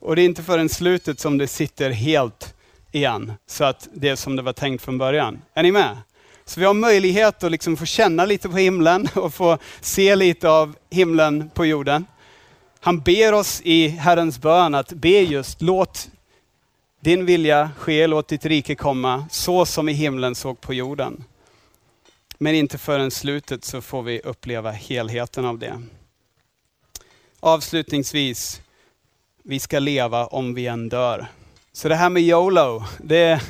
Och det är inte förrän slutet som det sitter helt igen, så att det är som det var tänkt från början. Är ni med? Så vi har möjlighet att liksom få känna lite på himlen och få se lite av himlen på jorden. Han ber oss i Herrens bön att be just, låt din vilja ske, låt ditt rike komma, så som i himlen såg på jorden. Men inte förrän slutet så får vi uppleva helheten av det. Avslutningsvis, vi ska leva om vi än dör. Så det här med YOLO, det,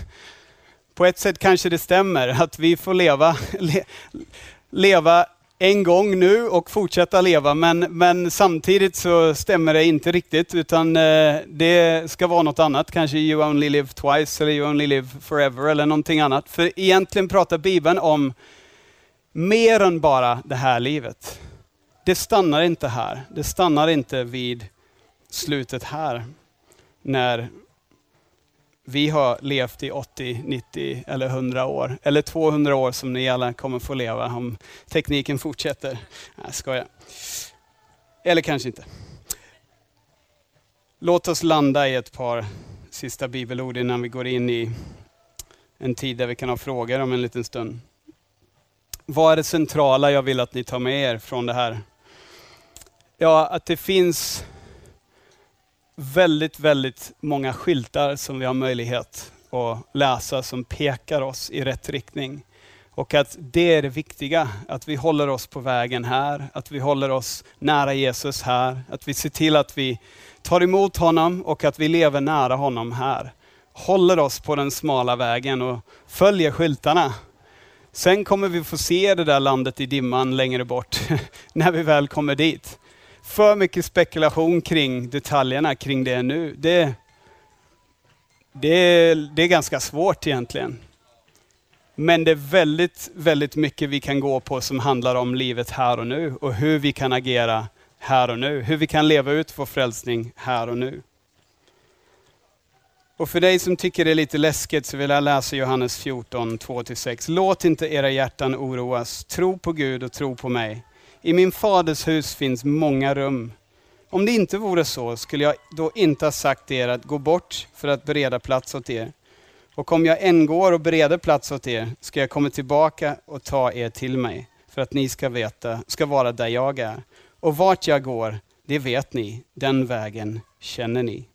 på ett sätt kanske det stämmer att vi får leva, le, leva en gång nu och fortsätta leva, men, men samtidigt så stämmer det inte riktigt, utan eh, det ska vara något annat, kanske you only live twice eller you only live forever eller någonting annat. För egentligen pratar Bibeln om mer än bara det här livet. Det stannar inte här. Det stannar inte vid slutet här. När vi har levt i 80, 90 eller 100 år. Eller 200 år som ni alla kommer få leva om tekniken fortsätter. Jag skojar. Eller kanske inte. Låt oss landa i ett par sista bibelord innan vi går in i en tid där vi kan ha frågor om en liten stund. Vad är det centrala jag vill att ni tar med er från det här? Ja, att det finns väldigt, väldigt många skyltar som vi har möjlighet att läsa som pekar oss i rätt riktning. Och att det är det viktiga, att vi håller oss på vägen här, att vi håller oss nära Jesus här, att vi ser till att vi tar emot honom och att vi lever nära honom här. Håller oss på den smala vägen och följer skyltarna. Sen kommer vi få se det där landet i dimman längre bort, när vi väl kommer dit för mycket spekulation kring detaljerna kring det nu. Det, det, det är ganska svårt egentligen. Men det är väldigt, väldigt mycket vi kan gå på som handlar om livet här och nu och hur vi kan agera här och nu. Hur vi kan leva ut vår frälsning här och nu. Och för dig som tycker det är lite läskigt så vill jag läsa Johannes 14, 2-6. Låt inte era hjärtan oroas. Tro på Gud och tro på mig. I min faders hus finns många rum. Om det inte vore så skulle jag då inte ha sagt er att gå bort för att bereda plats åt er. Och om jag än går och bereder plats åt er ska jag komma tillbaka och ta er till mig för att ni ska veta, ska vara där jag är. Och vart jag går, det vet ni, den vägen känner ni.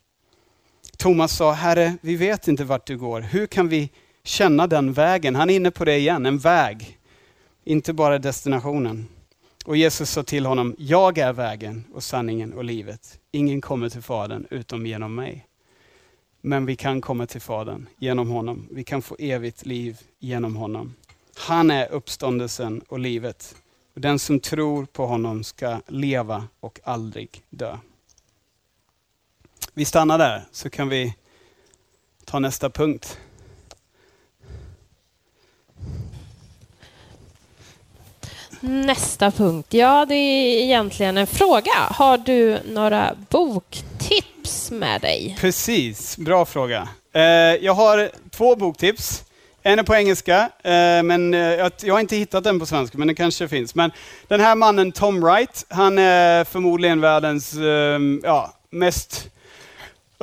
Thomas sa, Herre, vi vet inte vart du går. Hur kan vi känna den vägen? Han är inne på det igen, en väg, inte bara destinationen. Och Jesus sa till honom, jag är vägen och sanningen och livet. Ingen kommer till Fadern utom genom mig. Men vi kan komma till Fadern genom honom. Vi kan få evigt liv genom honom. Han är uppståndelsen och livet. Och den som tror på honom ska leva och aldrig dö. Vi stannar där så kan vi ta nästa punkt. Nästa punkt. Ja, det är egentligen en fråga. Har du några boktips med dig? Precis, bra fråga. Eh, jag har två boktips. En är på engelska, eh, men eh, jag har inte hittat den på svenska, men den kanske finns. Men den här mannen Tom Wright, han är förmodligen världens ja, mest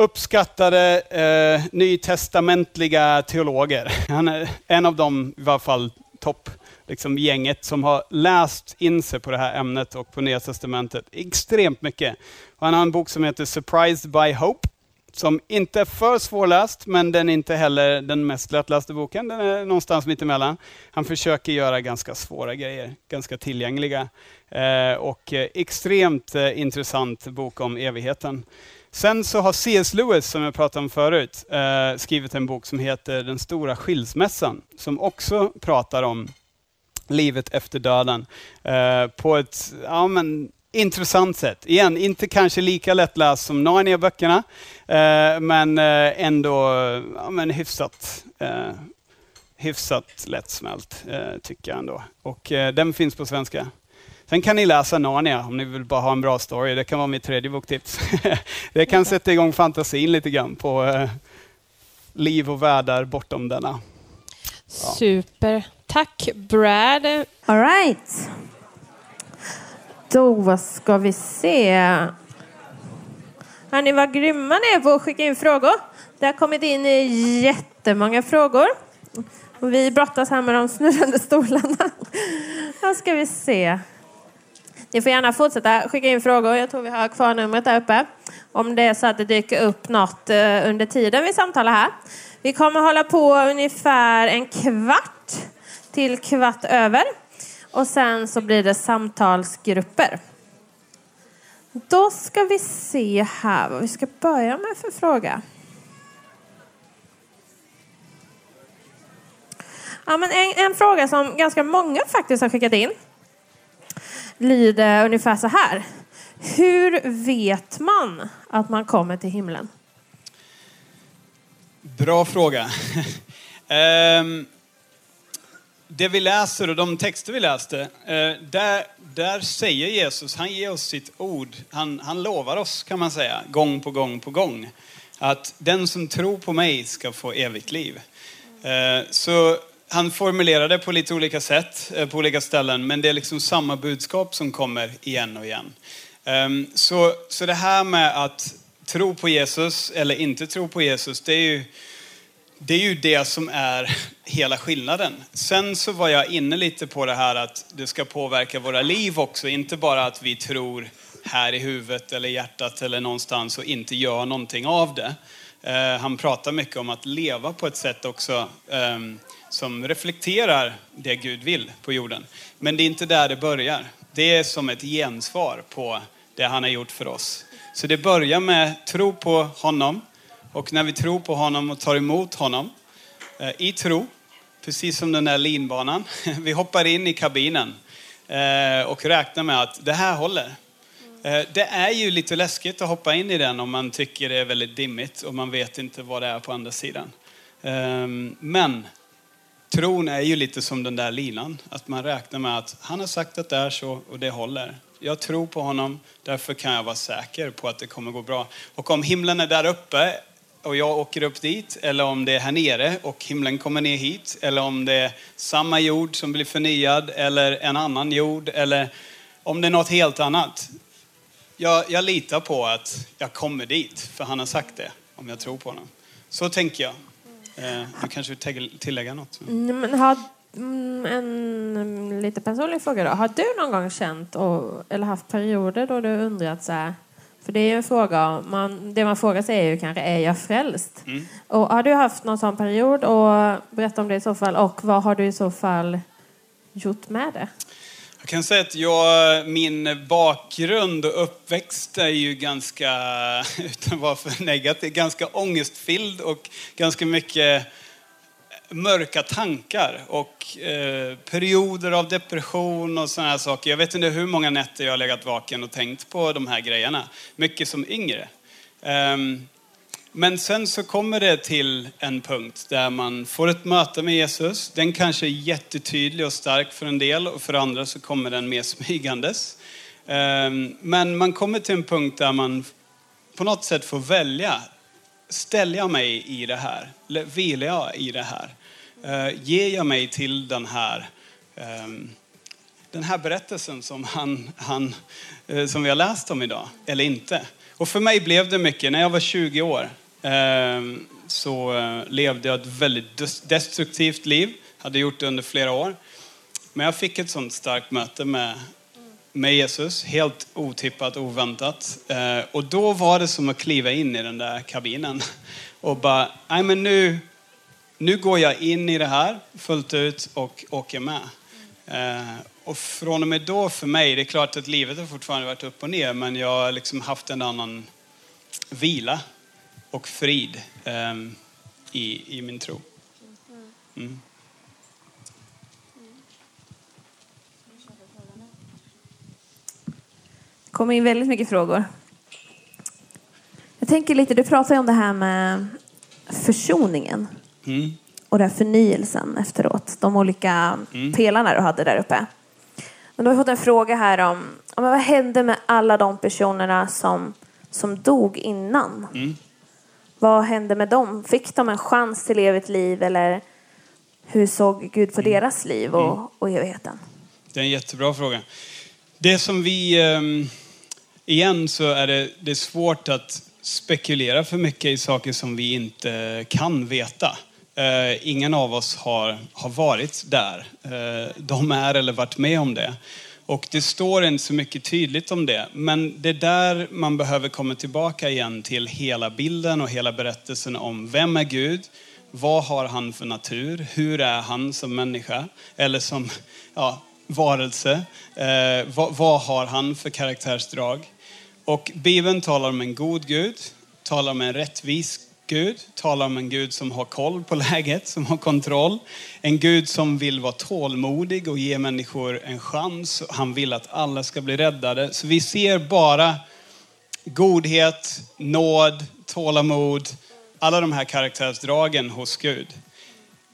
uppskattade eh, nytestamentliga teologer. Han är en av dem, i varje fall topp liksom gänget som har läst in sig på det här ämnet och på Nya Testamentet extremt mycket. Och han har en bok som heter Surprised by Hope, som inte är för svårläst, men den är inte heller den mest lättlästa boken. Den är någonstans mittemellan. Han försöker göra ganska svåra grejer, ganska tillgängliga. Eh, och eh, extremt eh, intressant bok om evigheten. Sen så har C.S. Lewis, som jag pratade om förut, eh, skrivit en bok som heter Den stora skilsmässan, som också pratar om livet efter döden eh, på ett ja, men, intressant sätt. Igen, inte kanske lika lättläst som Narnia-böckerna, eh, men eh, ändå ja, men hyfsat eh, hyfsat lättsmält, eh, tycker jag ändå. Och eh, den finns på svenska. Sen kan ni läsa Narnia om ni vill bara ha en bra story. Det kan vara mitt tredje boktips. det kan sätta igång fantasin lite grann på eh, liv och världar bortom denna. Super. Tack Brad. All right. Då ska vi se. Hörni, vad grymma ni är på att skicka in frågor. Det har kommit in jättemånga frågor. Och vi brottas här med de snurrande stolarna. Här ska vi se. Ni får gärna fortsätta skicka in frågor. Jag tror vi har kvar numret där uppe. Om det är så att det dyker upp något eh, under tiden vi samtalar här. Vi kommer hålla på ungefär en kvart till kvart över. Och sen så blir det samtalsgrupper. Då ska vi se här vad vi ska börja med för fråga. Ja, men en, en fråga som ganska många faktiskt har skickat in lyder ungefär så här. Hur vet man att man kommer till himlen? Bra fråga. Ehm, det vi läser och de texter vi läste, eh, där, där säger Jesus, han ger oss sitt ord. Han, han lovar oss, kan man säga, gång på gång på gång. Att den som tror på mig ska få evigt liv. Eh, så han formulerar det på lite olika sätt eh, på olika ställen, men det är liksom samma budskap som kommer igen och igen. Ehm, så, så det här med att tro på Jesus eller inte tro på Jesus, det är ju det, är ju det som är hela skillnaden. Sen så var jag inne lite på det här att det ska påverka våra liv också, inte bara att vi tror här i huvudet eller hjärtat eller någonstans och inte gör någonting av det. Eh, han pratar mycket om att leva på ett sätt också ehm, som reflekterar det Gud vill på jorden. Men det är inte där det börjar. Det är som ett gensvar på det han har gjort för oss. Så det börjar med tro på honom. Och när vi tror på honom och tar emot honom eh, i tro, precis som den där linbanan, vi hoppar in i kabinen eh, och räknar med att det här håller. Eh, det är ju lite läskigt att hoppa in i den om man tycker det är väldigt dimmigt och man vet inte vad det är på andra sidan. Ehm, men tron är ju lite som den där linan, att man räknar med att han har sagt att det är så och det håller. Jag tror på honom, därför kan jag vara säker på att det kommer gå bra. Och om himlen är där uppe och jag åker upp dit, eller om det är här nere och himlen kommer ner hit, eller om det är samma jord som blir förnyad, eller en annan jord, eller om det är något helt annat. Jag, jag litar på att jag kommer dit, för han har sagt det, om jag tror på honom. Så tänker jag. Eh, du kanske vill tillägga något? Mm, men har, mm, en lite personlig fråga då. Har du någon gång känt och, eller haft perioder då du undrat så här, för det är en fråga, man, det man frågar sig är ju kanske, är jag frälst? Mm. Och har du haft någon sån period och berätta om det i så fall och vad har du i så fall gjort med det? Jag kan säga att jag, min bakgrund och uppväxt är ju ganska, utan att vara för negativ, ganska ångestfylld och ganska mycket mörka tankar och eh, perioder av depression och sådana här saker. Jag vet inte hur många nätter jag har legat vaken och tänkt på de här grejerna. Mycket som yngre. Um, men sen så kommer det till en punkt där man får ett möte med Jesus. Den kanske är jättetydlig och stark för en del och för andra så kommer den mer smygandes. Ehm, men man kommer till en punkt där man på något sätt får välja. Ställer jag mig i det här? Vilar jag i det här? Ehm, ger jag mig till den här, ehm, den här berättelsen som, han, han, eh, som vi har läst om idag, eller inte? Och för mig blev det mycket. När jag var 20 år Ehm, så eh, levde jag ett väldigt destruktivt liv. Hade gjort det under flera år. Men jag fick ett sånt starkt möte med, med Jesus, helt otippat, oväntat. Eh, och då var det som att kliva in i den där kabinen och bara, nej men nu, nu går jag in i det här fullt ut och åker med. Eh, och från och med då för mig, det är klart att livet har fortfarande varit upp och ner, men jag har liksom haft en annan vila och frid eh, i, i min tro. Mm. Det kommer in väldigt mycket frågor. Jag tänker lite, du pratar ju om det här med försoningen. Mm. och den förnyelsen efteråt. De olika pelarna du hade där uppe. Men då har vi fått en fråga här om, om vad hände med alla de personerna som, som dog innan? Vad hände med dem? Fick de en chans till evigt liv eller hur såg Gud på deras liv och, och evigheten? Det är en jättebra fråga. Det som vi... ehm, Igen så är det, det är svårt att spekulera för mycket i saker som vi inte kan veta. Eh, ingen av oss har, har varit där. Eh, de är eller varit med om det. Och det står inte så mycket tydligt om det. Men det är där man behöver komma tillbaka igen till hela bilden och hela berättelsen om vem är Gud? Vad har han för natur? Hur är han som människa? Eller som ja, varelse? Eh, vad, vad har han för karaktärsdrag? Och Bibeln talar om en god Gud, talar om en rättvis Gud, talar om en Gud som har koll på läget, som har kontroll. En Gud som vill vara tålmodig och ge människor en chans. Han vill att alla ska bli räddade. Så vi ser bara godhet, nåd, tålamod, alla de här karaktärsdragen hos Gud.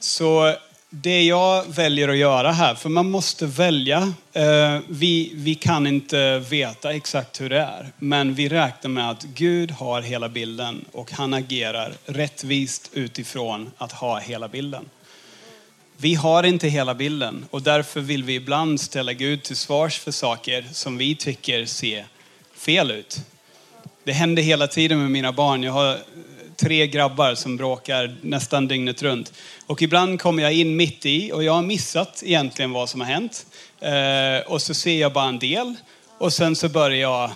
Så det jag väljer att göra här, för man måste välja. Eh, vi, vi kan inte veta exakt hur det är, men vi räknar med att Gud har hela bilden och han agerar rättvist utifrån att ha hela bilden. Vi har inte hela bilden och därför vill vi ibland ställa Gud till svars för saker som vi tycker ser fel ut. Det händer hela tiden med mina barn. Jag har tre grabbar som bråkar nästan dygnet runt. Och ibland kommer jag in mitt i och jag har missat egentligen vad som har hänt. Eh, och så ser jag bara en del och sen så börjar jag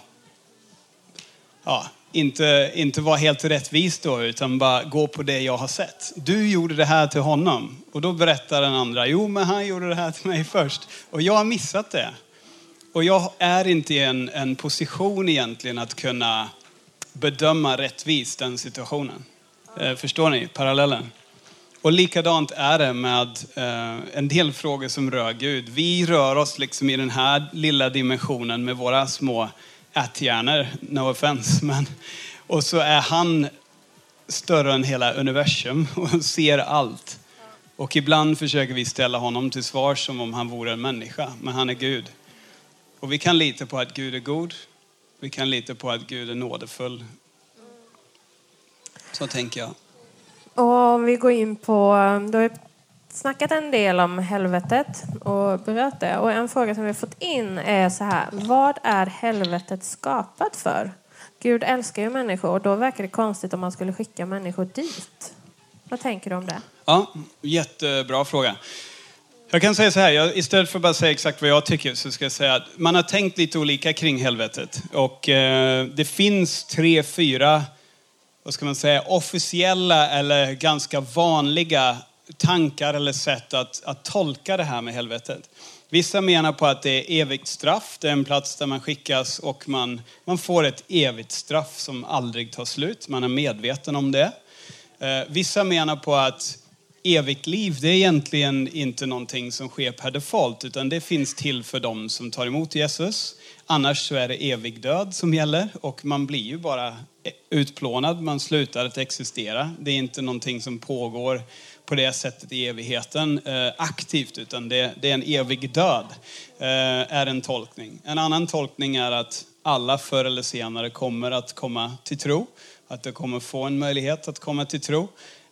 ja, inte, inte vara helt rättvis då, utan bara gå på det jag har sett. Du gjorde det här till honom. Och då berättar den andra, jo men han gjorde det här till mig först. Och jag har missat det. Och jag är inte i en, en position egentligen att kunna bedöma rättvist den situationen. Eh, förstår ni parallellen? Och likadant är det med eh, en del frågor som rör Gud. Vi rör oss liksom i den här lilla dimensionen med våra små ätthjärnor, no offense. Men, och så är han större än hela universum och ser allt. Och ibland försöker vi ställa honom till svar som om han vore en människa, men han är Gud. Och vi kan lita på att Gud är god. Vi kan lita på att Gud är nådefull. Så tänker jag. Och om vi går in på, du har snackat en del om helvetet och berört det. Och en fråga som vi har fått in är så här, vad är helvetet skapat för? Gud älskar ju människor och då verkar det konstigt om man skulle skicka människor dit. Vad tänker du om det? Ja, jättebra fråga. Jag kan säga så här, jag, istället för att bara säga exakt vad jag tycker så ska jag säga att man har tänkt lite olika kring helvetet. Och eh, det finns tre, fyra, vad ska man säga, officiella eller ganska vanliga tankar eller sätt att, att tolka det här med helvetet. Vissa menar på att det är evigt straff, det är en plats där man skickas och man, man får ett evigt straff som aldrig tar slut, man är medveten om det. Eh, vissa menar på att evigt liv, det är egentligen inte någonting som sker per default, utan det finns till för dem som tar emot Jesus. Annars så är det evig död som gäller och man blir ju bara utplånad, man slutar att existera. Det är inte någonting som pågår på det sättet i evigheten eh, aktivt, utan det, det, är en evig död, eh, är en tolkning. En annan tolkning är att alla förr eller senare kommer att komma till tro, att de kommer få en möjlighet att komma till tro.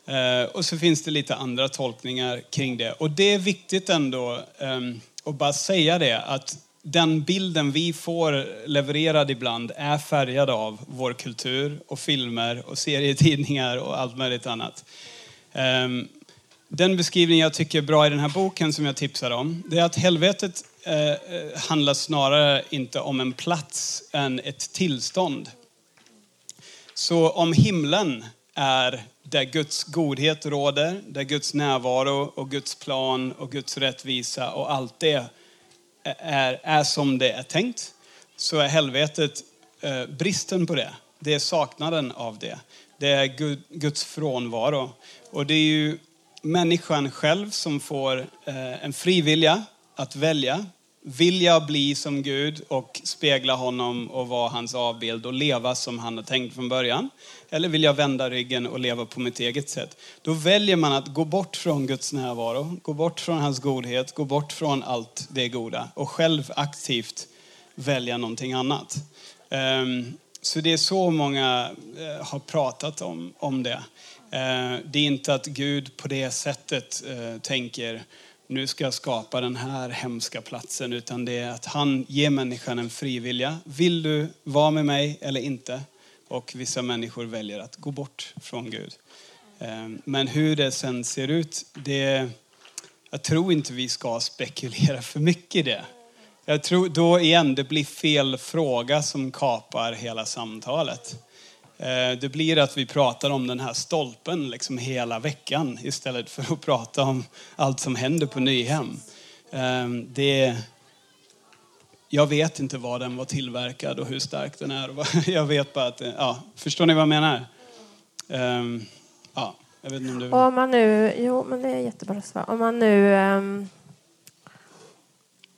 Eh, och så finns det lite andra tolkningar kring det. Och det är viktigt ändå ehm, att bara säga det, att den bilden vi får levererad ibland är färgad av vår kultur och filmer och serietidningar och allt möjligt annat. Ehm, den beskrivning jag tycker är bra i den här boken som jag tipsar om, det är att helvetet eh, eh, handlar snarare inte om en plats än ett tillstånd. Så om himlen är där Guds godhet råder, där Guds närvaro och Guds plan och Guds rättvisa och allt det är, är som det är tänkt, så är helvetet eh, bristen på det. Det är saknaden av det. Det är Guds frånvaro. Och det är ju människan själv som får eh, en frivilja att välja vill jag bli som Gud och spegla honom och vara hans avbild och leva som han har tänkt från början? Eller vill jag vända ryggen och leva på mitt eget sätt? Då väljer man att gå bort från Guds närvaro, gå bort från hans godhet, gå bort från allt det goda och själv aktivt välja någonting annat. Ehm, så det är så många eh, har pratat om, om det. Eh, det är inte att Gud på det sättet eh, tänker nu ska jag skapa den här hemska platsen, utan det är att han ger människan en frivilja. Vill du vara med mig eller inte? Och vissa människor väljer att gå bort från Gud. Ehm, men hur det sen ser ut, det, jag tror inte vi ska spekulera för mycket i det. Jag tror då igen, det blir fel fråga som kapar hela samtalet. Eh, det blir att vi pratar om den här stolpen liksom hela veckan istället för att prata om allt som händer på Nyhem. Ehm, det, jag vet inte var den var tillverkad och hur stark den är. Jag vet bara att, ja, förstår ni vad jag menar? Ehm, ja, jag vet inte om du... Om man nu, jo men det är jättebra svar. Om man nu ehm,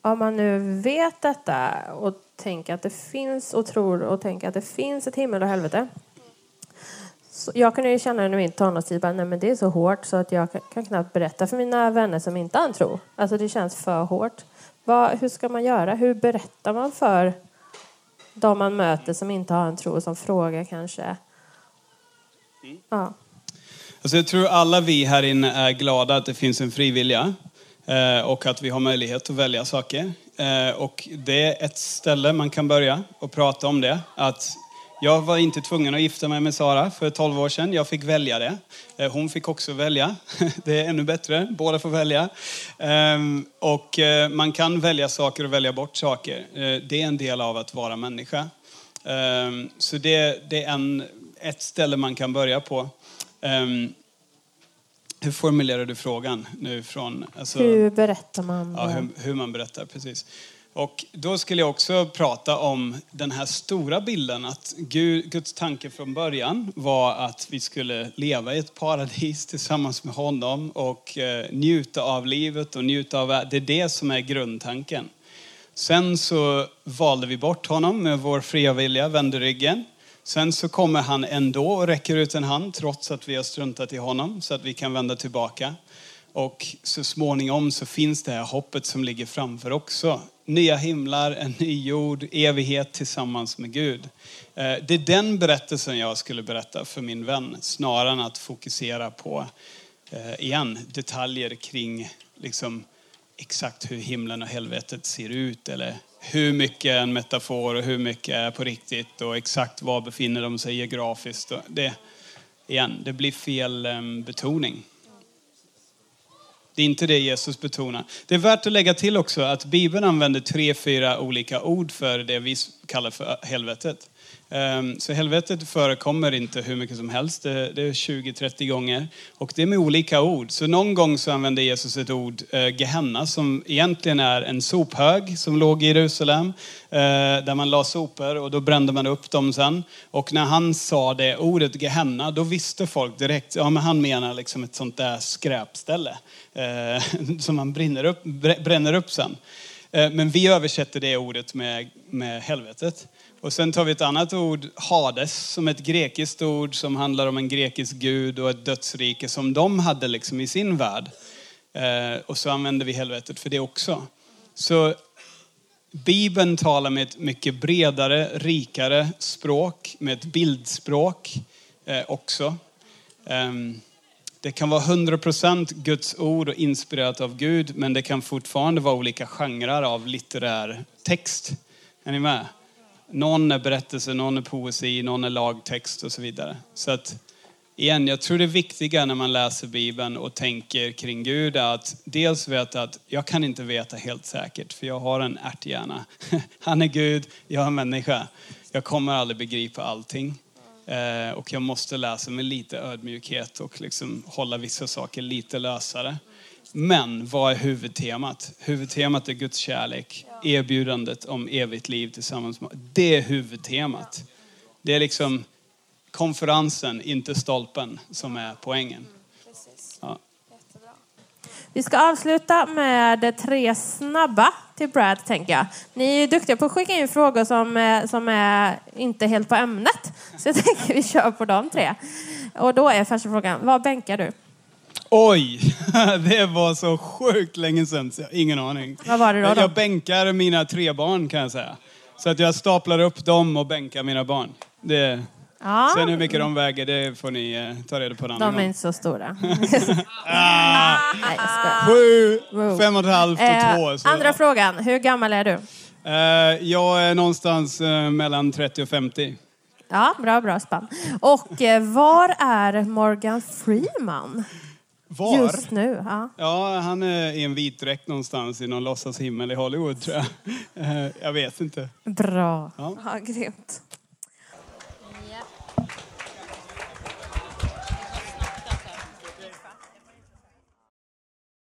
om man nu vet detta och tänker att det finns och tror och tänker att det finns ett himmel och helvete. Så jag kunde ju känna under min tonårstid att det är så hårt så att jag kan knappt berätta för mina vänner som inte har en tro. Alltså det känns för hårt. Vad, hur ska man göra? Hur berättar man för de man möter som inte har en tro som frågar kanske? Ja. Alltså jag tror alla vi här inne är glada att det finns en frivilliga. Eh, och att vi har möjlighet att välja saker. Eh, och det är ett ställe man kan börja och prata om det. Att jag var inte tvungen att gifta mig med Sara för 12 år sedan. Jag fick välja det. Eh, hon fick också välja. Det är ännu bättre. Båda får välja. Ehm, och man kan välja saker och välja bort saker. Det är en del av att vara människa. Ehm, så det, det är en, ett ställe man kan börja på. Ehm, hur formulerar du frågan nu från... Alltså, hur berättar man? Ja, hur, hur, man berättar, precis. Och då skulle jag också prata om den här stora bilden att Guds tanke från början var att vi skulle leva i ett paradis tillsammans med honom och eh, njuta av livet och njuta av... Det är det som är grundtanken. Sen så valde vi bort honom med vår fria vilja, vände ryggen. Sen så kommer han ändå och räcker ut en hand trots att vi har struntat i honom så att vi kan vända tillbaka. Och så småningom så finns det här hoppet som ligger framför också. Nya himlar, en ny jord, evighet tillsammans med Gud. Eh, det är den berättelsen jag skulle berätta för min vän snarare än att fokusera på, eh, igen, detaljer kring liksom, exakt hur himlen och helvetet ser ut eller hur mycket är en metafor och hur mycket är på riktigt och exakt var befinner de sig geografiskt. Det, igen, det blir fel ehm, betoning. Det är inte det Jesus betonar. Det är värt att lägga till också att Bibeln använder tre, fyra olika ord för det vi kallar för helvetet. Ehm, så helvetet förekommer inte hur mycket som helst. Det är 20-30 gånger. Och det är med olika ord. Så någon gång så använder Jesus ett ord, eh, Gehenna, som egentligen är en sophög som låg i Jerusalem. Eh, där man la sopor och då brände man upp dem sen. Och när han sa det ordet Gehenna, då visste folk direkt, ja men han menar liksom ett sånt där skräpställe. Eh, som man bränner upp, bränner upp sen. Men vi översätter det ordet med, med helvetet. Och sen tar vi ett annat ord, Hades, som ett grekiskt ord som handlar om en grekisk gud och ett dödsrike som de hade liksom i sin värld. Eh, och så använder vi helvetet för det också. Så Bibeln talar med ett mycket bredare, rikare språk, med ett bildspråk eh, också. Eh, det kan vara 100% Guds ord och inspirerat av Gud, men det kan fortfarande vara olika genrer av litterär text. Är ni med? Någon är berättelse, någon är poesi, någon är lagtext och så vidare. Så att igen, jag tror det viktiga när man läser Bibeln och tänker kring Gud är att dels veta att jag kan inte veta helt säkert, för jag har en ärthjärna. Han är Gud, jag är människa. Jag kommer aldrig begripa allting. Eh, och jag måste läsa med lite ödmjukhet och liksom hålla vissa saker lite lösare. Men vad är huvudtemat? Huvudtemat är Guds kärlek, erbjudandet om evigt liv tillsammans med Det är huvudtemat. Det är liksom konferensen, inte stolpen, som är poängen. Ja. Vi ska avsluta med tre snabba till Brad, tänker jag. Ni är ju duktiga på att skicka in frågor som, är- som är inte helt på ämnet. Så jag tänker vi kör på de tre. Och då är första frågan, vad bänkar du? Oj, det var så sjukt länge sedan så jag har ingen aning. Vad var det då, då? Jag bänkar mina tre barn kan jag säga. Så att jag staplar upp dem och bänkar mina barn. Det, Ja, Sen hur mycket de väger, det får ni eh, ta reda på en annan de är gång. inte så stora. Ah, Nej, jag skojar. sju, Wow. fem och ett halvt och Eh, två. Så. andra frågan, hur gammal är du? Eh, jag är någonstans eh, mellan 30 och 50. Ja, bra, bra spann. Och eh, var är Morgan Freeman Var? just nu? Ja. Ja, han är i en vit dräkt någonstans i någon låtsashimmel i Hollywood tror jag. Eh, jag vet inte. Bra. Ja. Ja, grymt.